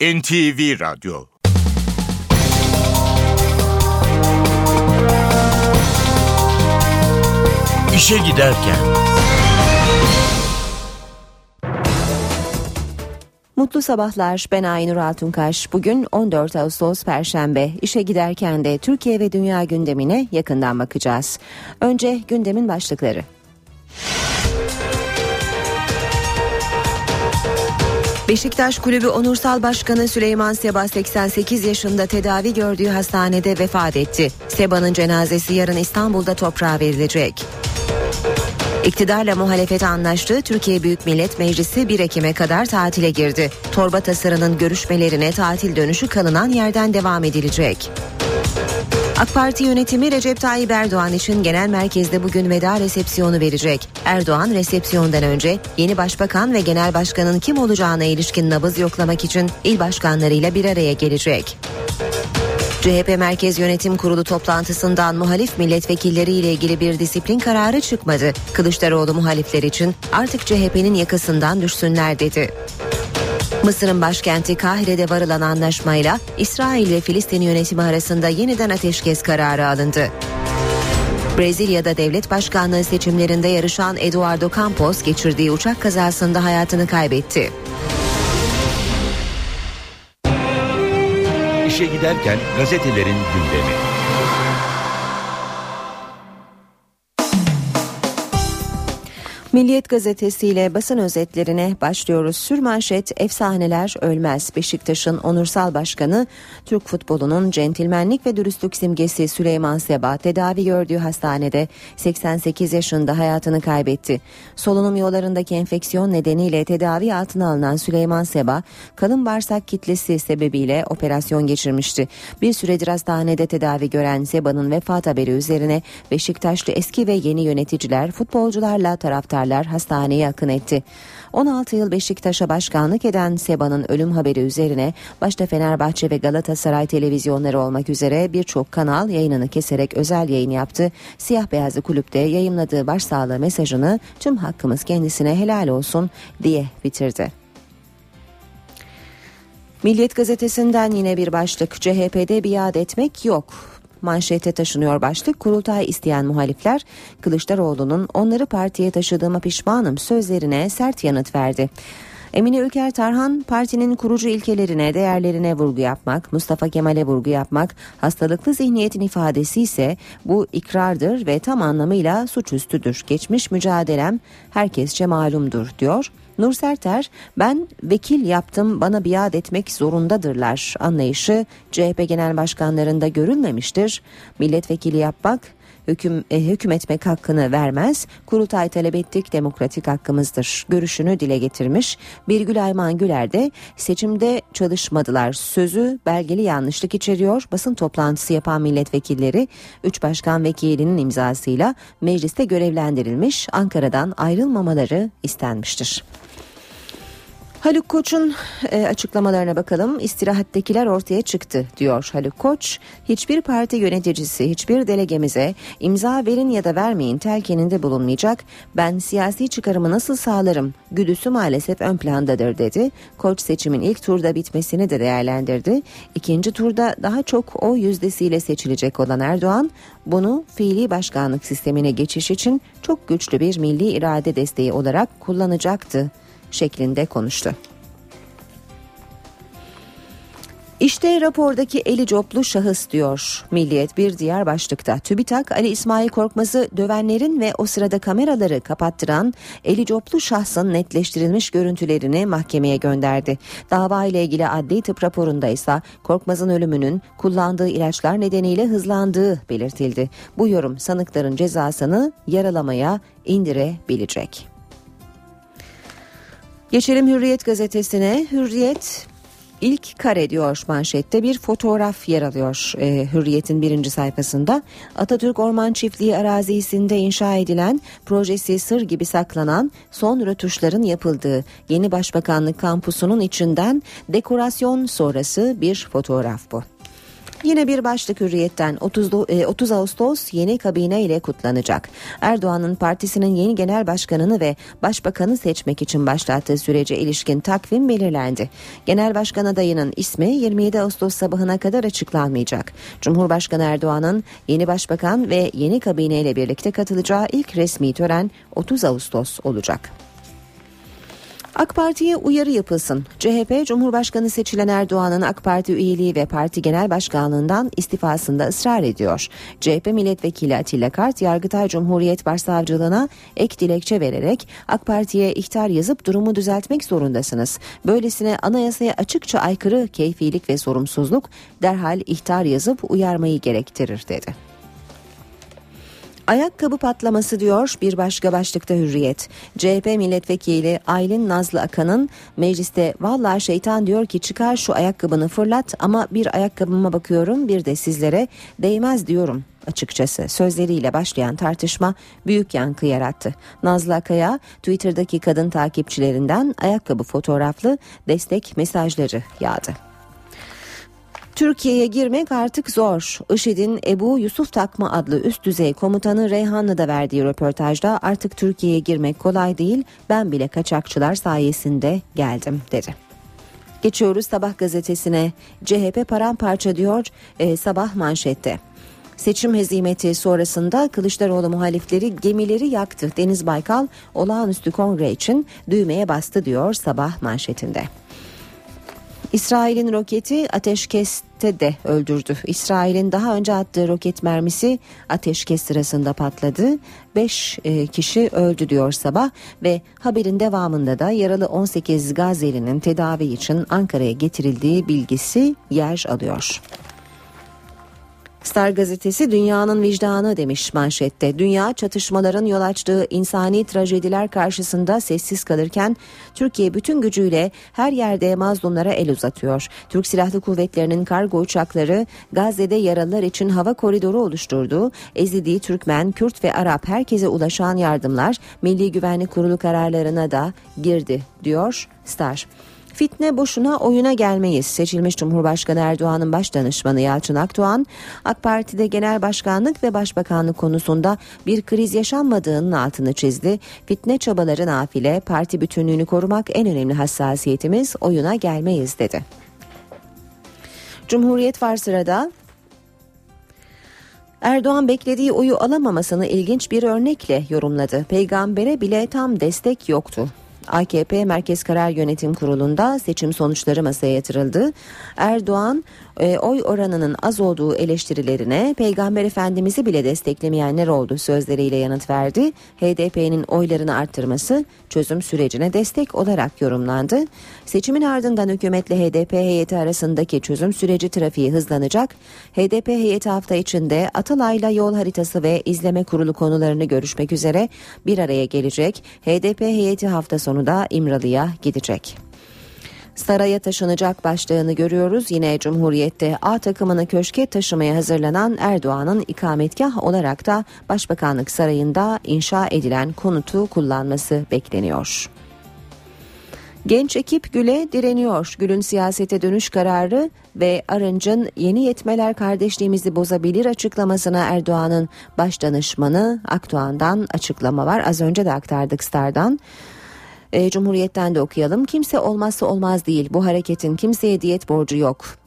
NTV Radyo İşe Giderken Mutlu sabahlar. Ben Aynur Altunkaş. Bugün 14 Ağustos Perşembe. İşe giderken de Türkiye ve dünya gündemine yakından bakacağız. Önce gündemin başlıkları. Beşiktaş Kulübü Onursal Başkanı Süleyman Seba 88 yaşında tedavi gördüğü hastanede vefat etti. Seba'nın cenazesi yarın İstanbul'da toprağa verilecek. İktidarla muhalefet anlaştığı Türkiye Büyük Millet Meclisi 1 Ekim'e kadar tatile girdi. Torba tasarının görüşmelerine tatil dönüşü kalınan yerden devam edilecek. AK Parti yönetimi Recep Tayyip Erdoğan için genel merkezde bugün veda resepsiyonu verecek. Erdoğan resepsiyondan önce yeni başbakan ve genel başkanın kim olacağına ilişkin nabız yoklamak için il başkanlarıyla bir araya gelecek. CHP Merkez Yönetim Kurulu toplantısından muhalif milletvekilleri ile ilgili bir disiplin kararı çıkmadı. Kılıçdaroğlu muhalifler için artık CHP'nin yakasından düşsünler dedi. Mısır'ın başkenti Kahire'de varılan anlaşmayla İsrail ve Filistin yönetimi arasında yeniden ateşkes kararı alındı. Brezilya'da devlet başkanlığı seçimlerinde yarışan Eduardo Campos geçirdiği uçak kazasında hayatını kaybetti. İşe Giderken gazetelerin gündemi. Milliyet gazetesiyle basın özetlerine başlıyoruz. Sürmanşet efsaneler ölmez. Beşiktaş'ın onursal başkanı Türk futbolunun centilmenlik ve dürüstlük simgesi Süleyman Seba tedavi gördüğü hastanede 88 yaşında hayatını kaybetti. Solunum yollarındaki enfeksiyon nedeniyle tedavi altına alınan Süleyman Seba kalın bağırsak kitlesi sebebiyle operasyon geçirmişti. Bir süredir hastanede tedavi gören Seba'nın vefat haberi üzerine Beşiktaşlı eski ve yeni yöneticiler futbolcularla taraftar taraftarlar hastaneye akın etti. 16 yıl Beşiktaş'a başkanlık eden Seba'nın ölüm haberi üzerine başta Fenerbahçe ve Galatasaray televizyonları olmak üzere birçok kanal yayınını keserek özel yayın yaptı. Siyah beyazlı kulüpte yayımladığı başsağlığı mesajını tüm hakkımız kendisine helal olsun diye bitirdi. Milliyet gazetesinden yine bir başlık CHP'de biat etmek yok manşete taşınıyor başlık. Kurultay isteyen muhalifler Kılıçdaroğlu'nun onları partiye taşıdığıma pişmanım sözlerine sert yanıt verdi. Emine Ülker Tarhan partinin kurucu ilkelerine, değerlerine vurgu yapmak, Mustafa Kemal'e vurgu yapmak, hastalıklı zihniyetin ifadesi ise bu ikrardır ve tam anlamıyla suçüstüdür. Geçmiş mücadelem herkesçe malumdur diyor. Nur Serter ben vekil yaptım bana biat etmek zorundadırlar anlayışı CHP genel başkanlarında görülmemiştir. Milletvekili yapmak hüküm, e, hükmetmek hakkını vermez. Kurultay talep ettik demokratik hakkımızdır. Görüşünü dile getirmiş. Birgül Ayman Güler de seçimde çalışmadılar. Sözü belgeli yanlışlık içeriyor. Basın toplantısı yapan milletvekilleri 3 başkan vekilinin imzasıyla mecliste görevlendirilmiş. Ankara'dan ayrılmamaları istenmiştir. Haluk Koç'un e, açıklamalarına bakalım. İstirahattekiler ortaya çıktı diyor Haluk Koç. Hiçbir parti yöneticisi hiçbir delegemize imza verin ya da vermeyin telkininde bulunmayacak. Ben siyasi çıkarımı nasıl sağlarım? Güdüsü maalesef ön plandadır dedi. Koç seçimin ilk turda bitmesini de değerlendirdi. İkinci turda daha çok o yüzdesiyle seçilecek olan Erdoğan bunu fiili başkanlık sistemine geçiş için çok güçlü bir milli irade desteği olarak kullanacaktı şeklinde konuştu. İşte rapordaki eli coplu şahıs diyor Milliyet bir diğer başlıkta. TÜBİTAK Ali İsmail Korkmaz'ı dövenlerin ve o sırada kameraları kapattıran eli coplu şahsın netleştirilmiş görüntülerini mahkemeye gönderdi. Dava ile ilgili adli tıp raporunda ise Korkmaz'ın ölümünün kullandığı ilaçlar nedeniyle hızlandığı belirtildi. Bu yorum sanıkların cezasını yaralamaya indirebilecek. Geçelim Hürriyet gazetesine. Hürriyet ilk kare diyor manşette bir fotoğraf yer alıyor e, Hürriyet'in birinci sayfasında. Atatürk Orman Çiftliği arazisinde inşa edilen projesi sır gibi saklanan son rötuşların yapıldığı yeni başbakanlık kampusunun içinden dekorasyon sonrası bir fotoğraf bu. Yine bir başlık hürriyetten 30, 30 Ağustos yeni kabine ile kutlanacak. Erdoğan'ın partisinin yeni genel başkanını ve başbakanı seçmek için başlattığı sürece ilişkin takvim belirlendi. Genel başkan adayının ismi 27 Ağustos sabahına kadar açıklanmayacak. Cumhurbaşkanı Erdoğan'ın yeni başbakan ve yeni kabine ile birlikte katılacağı ilk resmi tören 30 Ağustos olacak. AK Parti'ye uyarı yapılsın. CHP Cumhurbaşkanı seçilen Erdoğan'ın AK Parti üyeliği ve parti genel başkanlığından istifasında ısrar ediyor. CHP milletvekili Atilla Kart Yargıtay Cumhuriyet Başsavcılığına ek dilekçe vererek AK Parti'ye ihtar yazıp durumu düzeltmek zorundasınız. Böylesine anayasaya açıkça aykırı keyfilik ve sorumsuzluk derhal ihtar yazıp uyarmayı gerektirir dedi. Ayakkabı patlaması diyor bir başka başlıkta hürriyet. CHP milletvekili Aylin Nazlı Akan'ın mecliste valla şeytan diyor ki çıkar şu ayakkabını fırlat ama bir ayakkabıma bakıyorum bir de sizlere değmez diyorum açıkçası sözleriyle başlayan tartışma büyük yankı yarattı. Nazlı Akaya Twitter'daki kadın takipçilerinden ayakkabı fotoğraflı destek mesajları yağdı. Türkiye'ye girmek artık zor. IŞİD'in Ebu Yusuf Takma adlı üst düzey komutanı Reyhanlı'da verdiği röportajda artık Türkiye'ye girmek kolay değil ben bile kaçakçılar sayesinde geldim dedi. Geçiyoruz sabah gazetesine CHP paramparça diyor e, sabah manşette. Seçim hezimeti sonrasında Kılıçdaroğlu muhalifleri gemileri yaktı. Deniz Baykal olağanüstü kongre için düğmeye bastı diyor sabah manşetinde. İsrail'in roketi ateşkeste de öldürdü. İsrail'in daha önce attığı roket mermisi ateşkes sırasında patladı. 5 e, kişi öldü diyor sabah ve haberin devamında da yaralı 18 Gazze'linin tedavi için Ankara'ya getirildiği bilgisi yer alıyor. Star gazetesi dünyanın vicdanı demiş manşette. Dünya çatışmaların yol açtığı insani trajediler karşısında sessiz kalırken Türkiye bütün gücüyle her yerde mazlumlara el uzatıyor. Türk Silahlı Kuvvetleri'nin kargo uçakları Gazze'de yaralılar için hava koridoru oluşturdu. Ezidi, Türkmen, Kürt ve Arap herkese ulaşan yardımlar Milli Güvenlik Kurulu kararlarına da girdi diyor Star. Fitne boşuna oyuna gelmeyiz. Seçilmiş Cumhurbaşkanı Erdoğan'ın baş danışmanı Yalçın Akdoğan, AK Parti'de genel başkanlık ve başbakanlık konusunda bir kriz yaşanmadığının altını çizdi. Fitne çabaları nafile, parti bütünlüğünü korumak en önemli hassasiyetimiz, oyuna gelmeyiz dedi. Cumhuriyet var sırada. Erdoğan beklediği oyu alamamasını ilginç bir örnekle yorumladı. Peygambere bile tam destek yoktu. AKP Merkez Karar Yönetim Kurulu'nda seçim sonuçları masaya yatırıldı. Erdoğan e, oy oranının az olduğu eleştirilerine Peygamber Efendimiz'i bile desteklemeyenler oldu sözleriyle yanıt verdi. HDP'nin oylarını arttırması çözüm sürecine destek olarak yorumlandı. Seçimin ardından hükümetle HDP heyeti arasındaki çözüm süreci trafiği hızlanacak. HDP heyeti hafta içinde Atalay'la yol haritası ve izleme kurulu konularını görüşmek üzere bir araya gelecek. HDP heyeti hafta sonu da İmralı'ya gidecek. Saraya taşınacak başlığını görüyoruz. Yine Cumhuriyet'te A takımını köşke taşımaya hazırlanan Erdoğan'ın ikametgah olarak da Başbakanlık Sarayı'nda inşa edilen konutu kullanması bekleniyor. Genç ekip Gül'e direniyor. Gül'ün siyasete dönüş kararı ve Arınç'ın yeni yetmeler kardeşliğimizi bozabilir açıklamasına Erdoğan'ın baş danışmanı Akdoğan'dan açıklama var. Az önce de aktardık Star'dan. E, Cumhuriyet'ten de okuyalım. Kimse olmazsa olmaz değil. Bu hareketin kimseye diyet borcu yok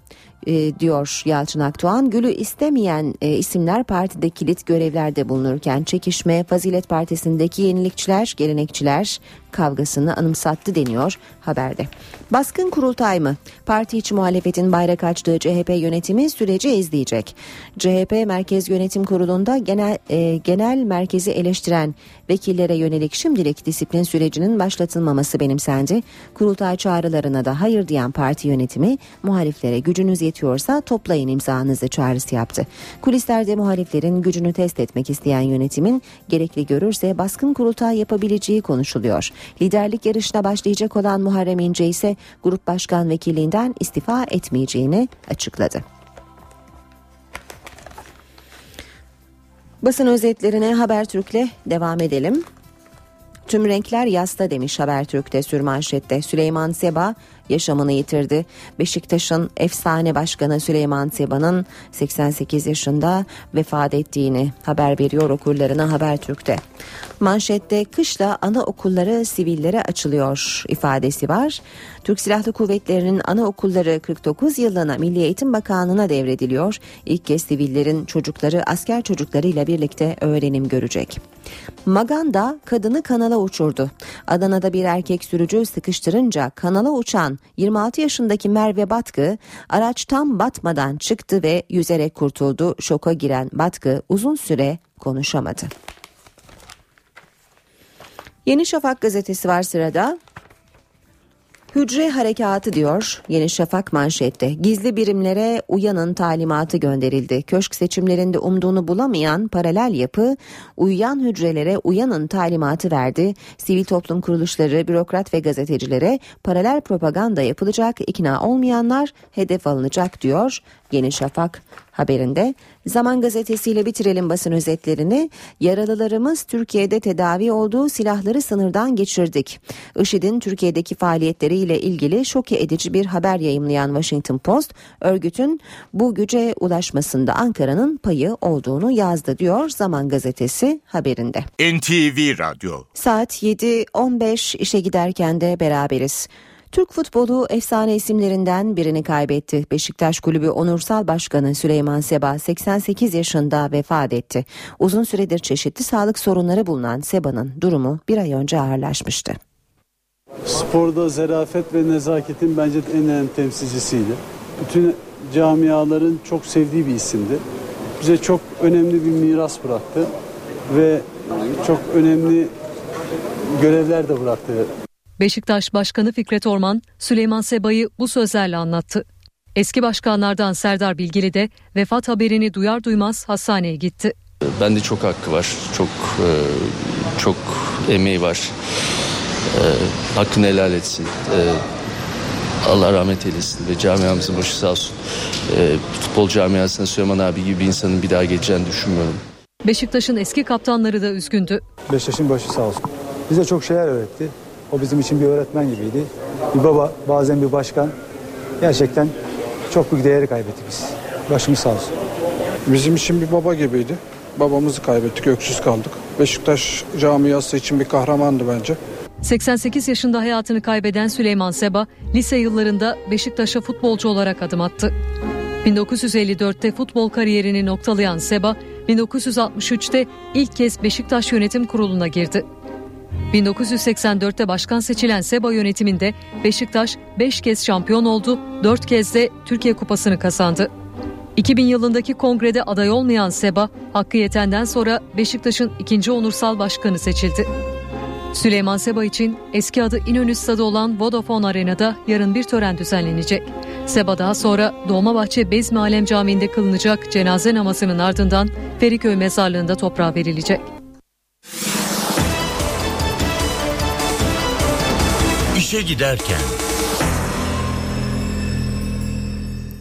e, diyor Yalçın Akdoğan. Gül'ü istemeyen e, isimler partide kilit görevlerde bulunurken çekişme Fazilet Partisi'ndeki yenilikçiler, gelenekçiler kavgasını anımsattı deniyor haberde. Baskın kurultay mı? Parti içi muhalefetin bayrak açtığı CHP yönetimi süreci izleyecek. CHP Merkez Yönetim Kurulu'nda genel e, genel merkezi eleştiren vekillere yönelik şimdilik disiplin sürecinin başlatılmaması benimsendi. Kurultay çağrılarına da hayır diyen parti yönetimi muhaliflere gücünüz yetiyorsa toplayın imzanızı çağrısı yaptı. Kulislerde muhaliflerin gücünü test etmek isteyen yönetimin gerekli görürse baskın kurultay yapabileceği konuşuluyor. Liderlik yarışına başlayacak olan Muharrem İnce ise grup başkan vekilliğinden istifa etmeyeceğini açıkladı. Basın özetlerine Habertürk'le devam edelim. Tüm renkler yasta demiş Habertürk'te sürmanşette. Süleyman Seba yaşamını yitirdi. Beşiktaş'ın efsane başkanı Süleyman Seba'nın 88 yaşında vefat ettiğini haber veriyor okurlarına Habertürk'te. Manşette kışla anaokulları sivillere açılıyor ifadesi var. Türk Silahlı Kuvvetleri'nin anaokulları 49 yıllığına Milli Eğitim Bakanlığı'na devrediliyor. İlk kez sivillerin çocukları asker çocuklarıyla birlikte öğrenim görecek. Maganda kadını kanala uçurdu. Adana'da bir erkek sürücü sıkıştırınca kanala uçan 26 yaşındaki Merve Batkı araç tam batmadan çıktı ve yüzerek kurtuldu. Şoka giren Batkı uzun süre konuşamadı. Yeni Şafak gazetesi var sırada. Hücre harekatı diyor Yeni Şafak manşette. Gizli birimlere uyanın talimatı gönderildi. Köşk seçimlerinde umduğunu bulamayan paralel yapı uyuyan hücrelere uyanın talimatı verdi. Sivil toplum kuruluşları, bürokrat ve gazetecilere paralel propaganda yapılacak, ikna olmayanlar hedef alınacak diyor Yeni Şafak haberinde. Zaman gazetesiyle bitirelim basın özetlerini. Yaralılarımız Türkiye'de tedavi olduğu silahları sınırdan geçirdik. IŞİD'in Türkiye'deki faaliyetleriyle ilgili şoke edici bir haber yayımlayan Washington Post, örgütün bu güce ulaşmasında Ankara'nın payı olduğunu yazdı diyor Zaman gazetesi haberinde. NTV Radyo Saat 7.15 işe giderken de beraberiz. Türk futbolu efsane isimlerinden birini kaybetti. Beşiktaş Kulübü Onursal Başkanı Süleyman Seba 88 yaşında vefat etti. Uzun süredir çeşitli sağlık sorunları bulunan Seba'nın durumu bir ay önce ağırlaşmıştı. Sporda zarafet ve nezaketin bence en önemli temsilcisiydi. Bütün camiaların çok sevdiği bir isimdi. Bize çok önemli bir miras bıraktı ve çok önemli görevler de bıraktı Beşiktaş Başkanı Fikret Orman, Süleyman Seba'yı bu sözlerle anlattı. Eski başkanlardan Serdar Bilgili de vefat haberini duyar duymaz hastaneye gitti. Bende çok hakkı var, çok e, çok emeği var. E, hakkını helal etsin. E, Allah rahmet eylesin ve camiamızın başı sağ olsun. Futbol camiasına Süleyman abi gibi bir insanın bir daha geleceğini düşünmüyorum. Beşiktaş'ın eski kaptanları da üzgündü. Beşiktaş'ın başı sağ olsun. Bize çok şeyler öğretti. O bizim için bir öğretmen gibiydi. Bir baba, bazen bir başkan. Gerçekten çok büyük değeri kaybettik biz. Başımız sağ olsun. Bizim için bir baba gibiydi. Babamızı kaybettik, öksüz kaldık. Beşiktaş camiası için bir kahramandı bence. 88 yaşında hayatını kaybeden Süleyman Seba, lise yıllarında Beşiktaş'a futbolcu olarak adım attı. 1954'te futbol kariyerini noktalayan Seba, 1963'te ilk kez Beşiktaş Yönetim Kurulu'na girdi. 1984'te başkan seçilen SEBA yönetiminde Beşiktaş 5 kez şampiyon oldu, 4 kez de Türkiye Kupası'nı kazandı. 2000 yılındaki kongrede aday olmayan Seba, hakkı yetenden sonra Beşiktaş'ın ikinci onursal başkanı seçildi. Süleyman Seba için eski adı İnönü Stadı olan Vodafone Arena'da yarın bir tören düzenlenecek. Seba daha sonra Dolmabahçe Bezmi Alem Camii'nde kılınacak cenaze namazının ardından Feriköy Mezarlığı'nda toprağa verilecek. İşe giderken.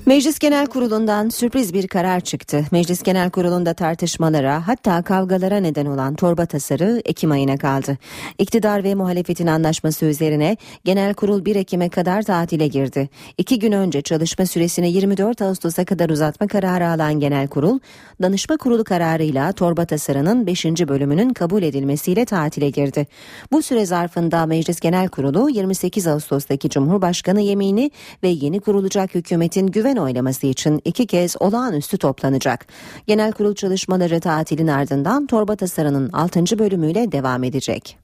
Meclis Genel Kurulu'ndan sürpriz bir karar çıktı. Meclis Genel Kurulu'nda tartışmalara hatta kavgalara neden olan torba tasarı Ekim ayına kaldı. İktidar ve muhalefetin anlaşması üzerine Genel Kurul 1 Ekim'e kadar tatile girdi. İki gün önce çalışma süresini 24 Ağustos'a kadar uzatma kararı alan Genel Kurul, danışma kurulu kararıyla torba tasarının 5. bölümünün kabul edilmesiyle tatile girdi. Bu süre zarfında Meclis Genel Kurulu 28 Ağustos'taki Cumhurbaşkanı yemini ve yeni kurulacak hükümetin güven oylaması için iki kez olağanüstü toplanacak. Genel kurul çalışmaları tatilin ardından torba tasarının 6. bölümüyle devam edecek.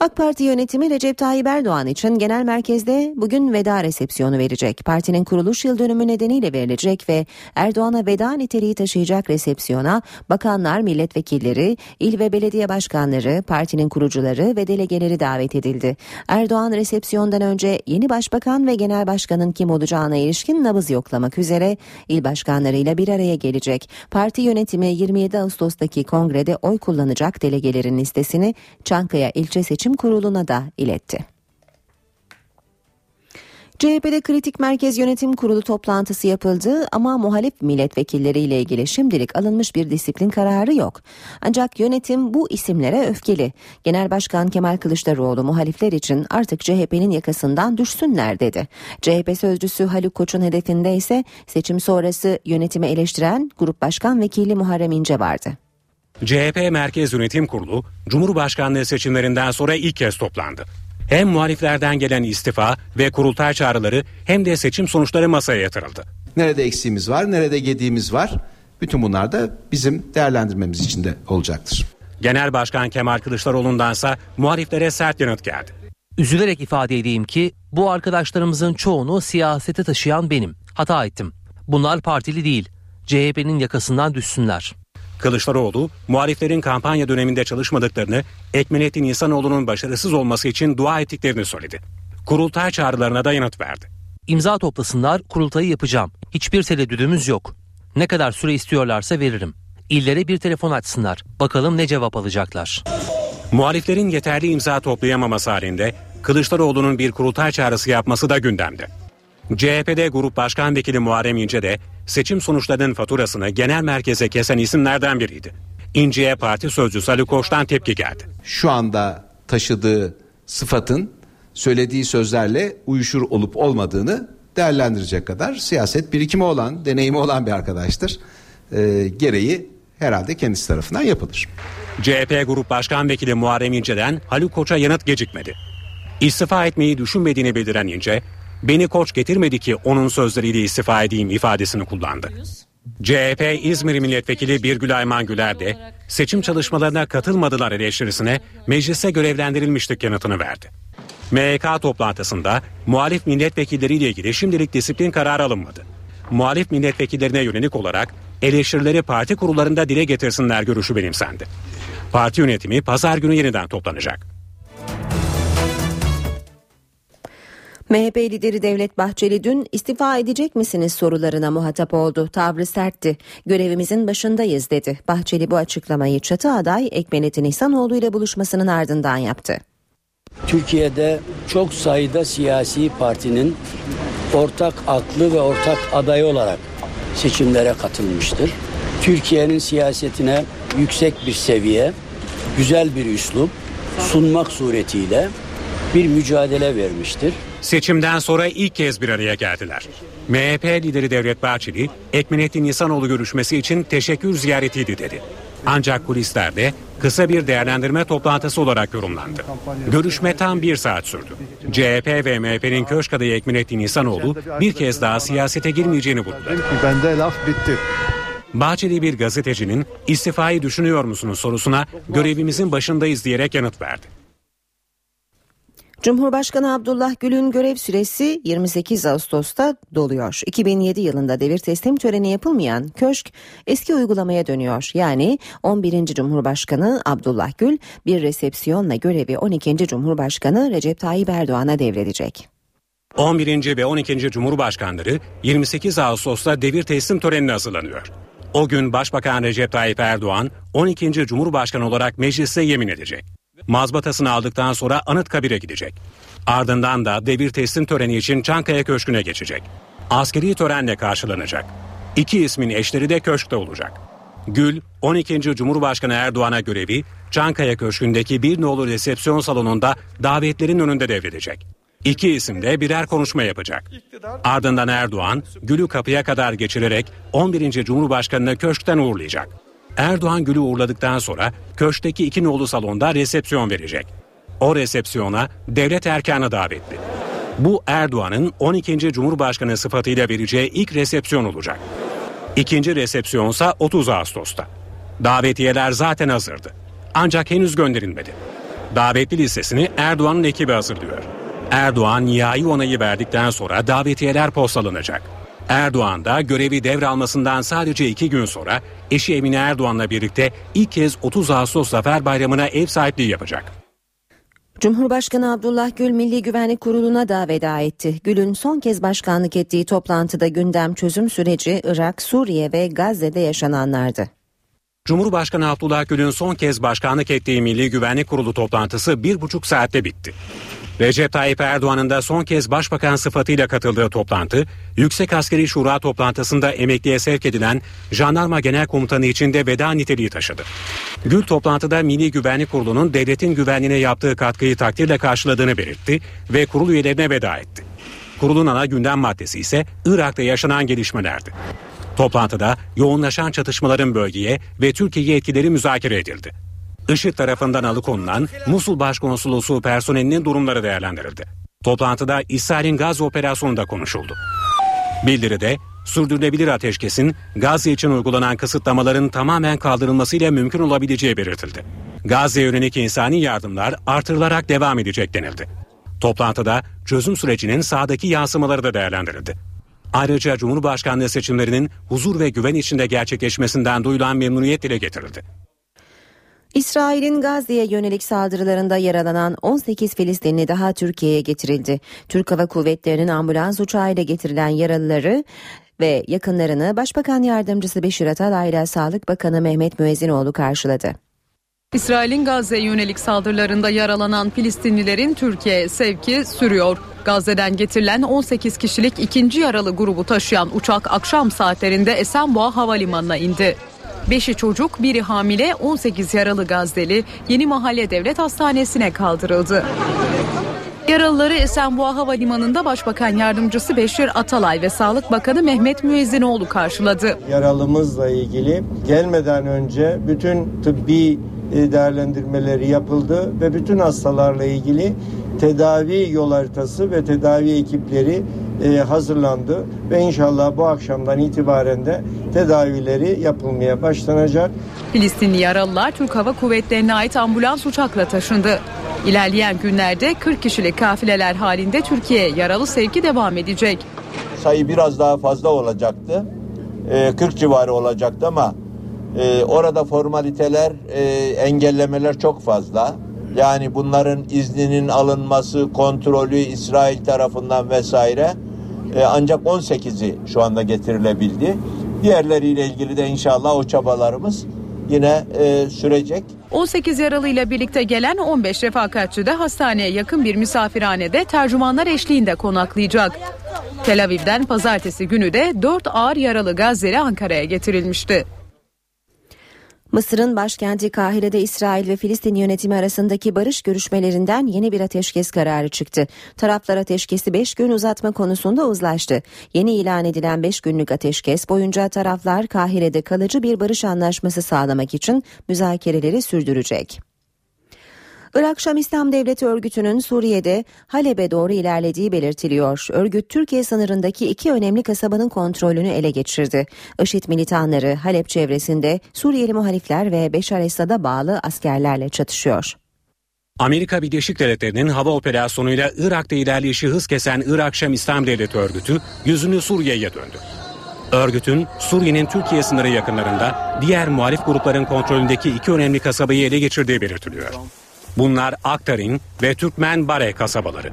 AK Parti yönetimi Recep Tayyip Erdoğan için genel merkezde bugün veda resepsiyonu verecek. Partinin kuruluş yıl dönümü nedeniyle verilecek ve Erdoğan'a veda niteliği taşıyacak resepsiyona bakanlar, milletvekilleri, il ve belediye başkanları, partinin kurucuları ve delegeleri davet edildi. Erdoğan resepsiyondan önce yeni başbakan ve genel başkanın kim olacağına ilişkin nabız yoklamak üzere il başkanlarıyla bir araya gelecek. Parti yönetimi 27 Ağustos'taki kongrede oy kullanacak delegelerin listesini Çankaya ilçe seçim Kurulu'na da iletti. CHP'de kritik merkez yönetim kurulu toplantısı yapıldı ama muhalif milletvekilleriyle ilgili şimdilik alınmış bir disiplin kararı yok. Ancak yönetim bu isimlere öfkeli. Genel Başkan Kemal Kılıçdaroğlu muhalifler için artık CHP'nin yakasından düşsünler dedi. CHP sözcüsü Haluk Koç'un hedefinde ise seçim sonrası yönetimi eleştiren Grup Başkan Vekili Muharrem İnce vardı. CHP Merkez Yönetim Kurulu, Cumhurbaşkanlığı seçimlerinden sonra ilk kez toplandı. Hem muhaliflerden gelen istifa ve kurultay çağrıları hem de seçim sonuçları masaya yatırıldı. Nerede eksiğimiz var, nerede gediğimiz var. Bütün bunlar da bizim değerlendirmemiz için de olacaktır. Genel Başkan Kemal Kılıçdaroğlu'ndansa muhaliflere sert yanıt geldi. Üzülerek ifade edeyim ki bu arkadaşlarımızın çoğunu siyasete taşıyan benim. Hata ettim. Bunlar partili değil. CHP'nin yakasından düşsünler. Kılıçdaroğlu, muhaliflerin kampanya döneminde çalışmadıklarını, Ekmelettin İhsanoğlu'nun başarısız olması için dua ettiklerini söyledi. Kurultay çağrılarına da yanıt verdi. İmza toplasınlar, kurultayı yapacağım. Hiçbir tereddüdümüz yok. Ne kadar süre istiyorlarsa veririm. İllere bir telefon açsınlar. Bakalım ne cevap alacaklar. Muhaliflerin yeterli imza toplayamaması halinde Kılıçdaroğlu'nun bir kurultay çağrısı yapması da gündemde. CHP'de Grup Başkan Vekili Muharrem İnce de seçim sonuçlarının faturasını genel merkeze kesen isimlerden biriydi. İnce'ye parti sözcüsü Ali Koç'tan tepki geldi. Şu anda taşıdığı sıfatın söylediği sözlerle uyuşur olup olmadığını değerlendirecek kadar siyaset birikimi olan, deneyimi olan bir arkadaştır. Ee, gereği herhalde kendisi tarafından yapılır. CHP Grup Başkan Vekili Muharrem İnce'den Haluk Koç'a yanıt gecikmedi. İstifa etmeyi düşünmediğini bildiren İnce, beni koç getirmedi ki onun sözleriyle istifa edeyim ifadesini kullandı. CHP İzmir Milletvekili Birgül Ayman Güler de seçim çalışmalarına katılmadılar eleştirisine meclise görevlendirilmiştik yanıtını verdi. MYK toplantısında muhalif milletvekilleriyle ilgili şimdilik disiplin kararı alınmadı. Muhalif milletvekillerine yönelik olarak eleştirileri parti kurullarında dile getirsinler görüşü benimsendi. Parti yönetimi pazar günü yeniden toplanacak. MHP lideri Devlet Bahçeli dün istifa edecek misiniz sorularına muhatap oldu. Tavrı sertti. Görevimizin başındayız dedi. Bahçeli bu açıklamayı çatı aday Ekmenettin İhsanoğlu ile buluşmasının ardından yaptı. Türkiye'de çok sayıda siyasi partinin ortak aklı ve ortak aday olarak seçimlere katılmıştır. Türkiye'nin siyasetine yüksek bir seviye, güzel bir üslup sunmak suretiyle bir mücadele vermiştir. Seçimden sonra ilk kez bir araya geldiler. MHP lideri Devlet Bahçeli, Ekmenettin İhsanoğlu görüşmesi için teşekkür ziyaretiydi dedi. Ancak kulislerde kısa bir değerlendirme toplantısı olarak yorumlandı. Görüşme tam bir saat sürdü. CHP ve MHP'nin köşk adayı Ekmenettin İhsanoğlu bir kez daha siyasete girmeyeceğini vurguladı. Bende laf bitti. Bahçeli bir gazetecinin istifayı düşünüyor musunuz sorusuna görevimizin başındayız diyerek yanıt verdi. Cumhurbaşkanı Abdullah Gül'ün görev süresi 28 Ağustos'ta doluyor. 2007 yılında devir teslim töreni yapılmayan köşk eski uygulamaya dönüyor. Yani 11. Cumhurbaşkanı Abdullah Gül bir resepsiyonla görevi 12. Cumhurbaşkanı Recep Tayyip Erdoğan'a devredecek. 11. ve 12. Cumhurbaşkanları 28 Ağustos'ta devir teslim törenine hazırlanıyor. O gün Başbakan Recep Tayyip Erdoğan 12. Cumhurbaşkanı olarak mecliste yemin edecek. Mazbatasını aldıktan sonra Anıtkabir'e gidecek. Ardından da devir teslim töreni için Çankaya Köşkü'ne geçecek. Askeri törenle karşılanacak. İki ismin eşleri de köşkte olacak. Gül, 12. Cumhurbaşkanı Erdoğan'a görevi Çankaya Köşkü'ndeki bir nolu resepsiyon salonunda davetlerin önünde devredecek. İki isim de birer konuşma yapacak. Ardından Erdoğan, Gül'ü kapıya kadar geçirerek 11. Cumhurbaşkanı'nı köşkten uğurlayacak. Erdoğan Gül'ü uğurladıktan sonra köşkteki iki nolu salonda resepsiyon verecek. O resepsiyona devlet erkanı davetli. Bu Erdoğan'ın 12. Cumhurbaşkanı sıfatıyla vereceği ilk resepsiyon olacak. İkinci resepsiyonsa 30 Ağustos'ta. Davetiyeler zaten hazırdı. Ancak henüz gönderilmedi. Davetli listesini Erdoğan'ın ekibi hazırlıyor. Erdoğan nihai onayı verdikten sonra davetiyeler postalanacak. Erdoğan da görevi devralmasından sadece iki gün sonra eşi Emine Erdoğan'la birlikte ilk kez 30 Ağustos Zafer Bayramı'na ev sahipliği yapacak. Cumhurbaşkanı Abdullah Gül Milli Güvenlik Kurulu'na da veda etti. Gül'ün son kez başkanlık ettiği toplantıda gündem çözüm süreci Irak, Suriye ve Gazze'de yaşananlardı. Cumhurbaşkanı Abdullah Gül'ün son kez başkanlık ettiği Milli Güvenlik Kurulu toplantısı bir buçuk saatte bitti. Recep Tayyip Erdoğan'ın da son kez başbakan sıfatıyla katıldığı toplantı, Yüksek Askeri Şura toplantısında emekliye sevk edilen Jandarma Genel Komutanı için de veda niteliği taşıdı. Gül toplantıda Milli Güvenlik Kurulu'nun devletin güvenliğine yaptığı katkıyı takdirle karşıladığını belirtti ve kurul üyelerine veda etti. Kurulun ana gündem maddesi ise Irak'ta yaşanan gelişmelerdi. Toplantıda yoğunlaşan çatışmaların bölgeye ve Türkiye'ye etkileri müzakere edildi. IŞİD tarafından alıkonulan Musul Başkonsolosu personelinin durumları değerlendirildi. Toplantıda İsrail'in Gazze operasyonu da konuşuldu. Bildiride sürdürülebilir ateşkesin Gazze için uygulanan kısıtlamaların tamamen kaldırılmasıyla mümkün olabileceği belirtildi. Gazze yönelik insani yardımlar artırılarak devam edecek denildi. Toplantıda çözüm sürecinin sahadaki yansımaları da değerlendirildi. Ayrıca Cumhurbaşkanlığı seçimlerinin huzur ve güven içinde gerçekleşmesinden duyulan memnuniyet dile getirildi. İsrail'in Gazze'ye yönelik saldırılarında yaralanan 18 Filistinli daha Türkiye'ye getirildi. Türk Hava Kuvvetleri'nin ambulans uçağıyla getirilen yaralıları ve yakınlarını Başbakan Yardımcısı Beşir Atalay ile Sağlık Bakanı Mehmet Müezzinoğlu karşıladı. İsrail'in Gazze'ye yönelik saldırılarında yaralanan Filistinlilerin Türkiye'ye sevki sürüyor. Gazze'den getirilen 18 kişilik ikinci yaralı grubu taşıyan uçak akşam saatlerinde Esenboğa Havalimanı'na indi. Beşi çocuk, biri hamile, 18 yaralı Gazze'li Yeni Mahalle Devlet Hastanesi'ne kaldırıldı. Yaralıları Esenboğa Havalimanı'nda Başbakan Yardımcısı Beşir Atalay ve Sağlık Bakanı Mehmet Müezzinoğlu karşıladı. Yaralımızla ilgili gelmeden önce bütün tıbbi değerlendirmeleri yapıldı ve bütün hastalarla ilgili tedavi yol haritası ve tedavi ekipleri e, hazırlandı ve inşallah bu akşamdan itibaren de tedavileri yapılmaya başlanacak. Filistinli yaralılar Türk Hava Kuvvetleri'ne ait ambulans uçakla taşındı. İlerleyen günlerde 40 kişilik kafileler halinde Türkiye'ye yaralı sevki devam edecek. Sayı biraz daha fazla olacaktı. 40 civarı olacaktı ama orada formaliteler, engellemeler çok fazla. Yani bunların izninin alınması, kontrolü İsrail tarafından vesaire ancak 18'i şu anda getirilebildi. Diğerleriyle ilgili de inşallah o çabalarımız yine e, sürecek. 18 yaralıyla birlikte gelen 15 refakatçi de hastaneye yakın bir misafirhanede tercümanlar eşliğinde konaklayacak. Tel Aviv'den pazartesi günü de 4 ağır yaralı Gazze'li Ankara'ya getirilmişti. Mısır'ın başkenti Kahire'de İsrail ve Filistin yönetimi arasındaki barış görüşmelerinden yeni bir ateşkes kararı çıktı. Taraflar ateşkesi 5 gün uzatma konusunda uzlaştı. Yeni ilan edilen 5 günlük ateşkes boyunca taraflar Kahire'de kalıcı bir barış anlaşması sağlamak için müzakereleri sürdürecek. Irak Şam İslam Devleti örgütünün Suriye'de Halep'e doğru ilerlediği belirtiliyor. Örgüt Türkiye sınırındaki iki önemli kasabanın kontrolünü ele geçirdi. IŞİD militanları Halep çevresinde Suriyeli muhalifler ve Beşar Esad'a bağlı askerlerle çatışıyor. Amerika Birleşik Devletleri'nin hava operasyonuyla Irak'ta ilerleyişi hız kesen Irak Şam İslam Devleti örgütü yüzünü Suriye'ye döndü. Örgütün Suriye'nin Türkiye sınırı yakınlarında diğer muhalif grupların kontrolündeki iki önemli kasabayı ele geçirdiği belirtiliyor. Bunlar Aktarin ve Türkmen Bare kasabaları.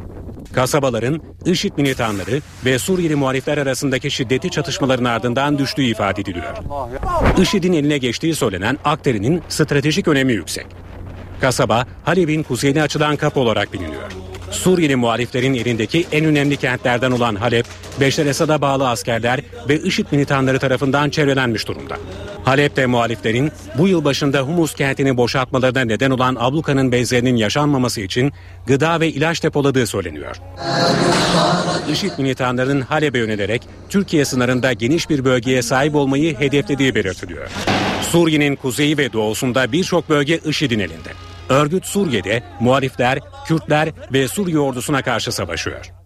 Kasabaların IŞİD militanları ve Suriyeli muhalifler arasındaki şiddetli çatışmaların ardından düştüğü ifade ediliyor. IŞİD'in eline geçtiği söylenen Aktarin'in stratejik önemi yüksek. Kasaba Halep'in kuzeyine açılan kapı olarak biliniyor. Suriyeli muhaliflerin elindeki en önemli kentlerden olan Halep, Beşer Esad'a bağlı askerler ve IŞİD militanları tarafından çevrelenmiş durumda. Halep'te muhaliflerin bu yıl başında Humus kentini boşaltmalarına neden olan ablukanın benzerinin yaşanmaması için gıda ve ilaç depoladığı söyleniyor. IŞİD militanların Halep'e yönelerek Türkiye sınırında geniş bir bölgeye sahip olmayı hedeflediği belirtiliyor. Suriye'nin kuzeyi ve doğusunda birçok bölge IŞİD'in elinde. Örgüt Suriye'de muhalifler, Kürtler ve Suriye ordusuna karşı savaşıyor.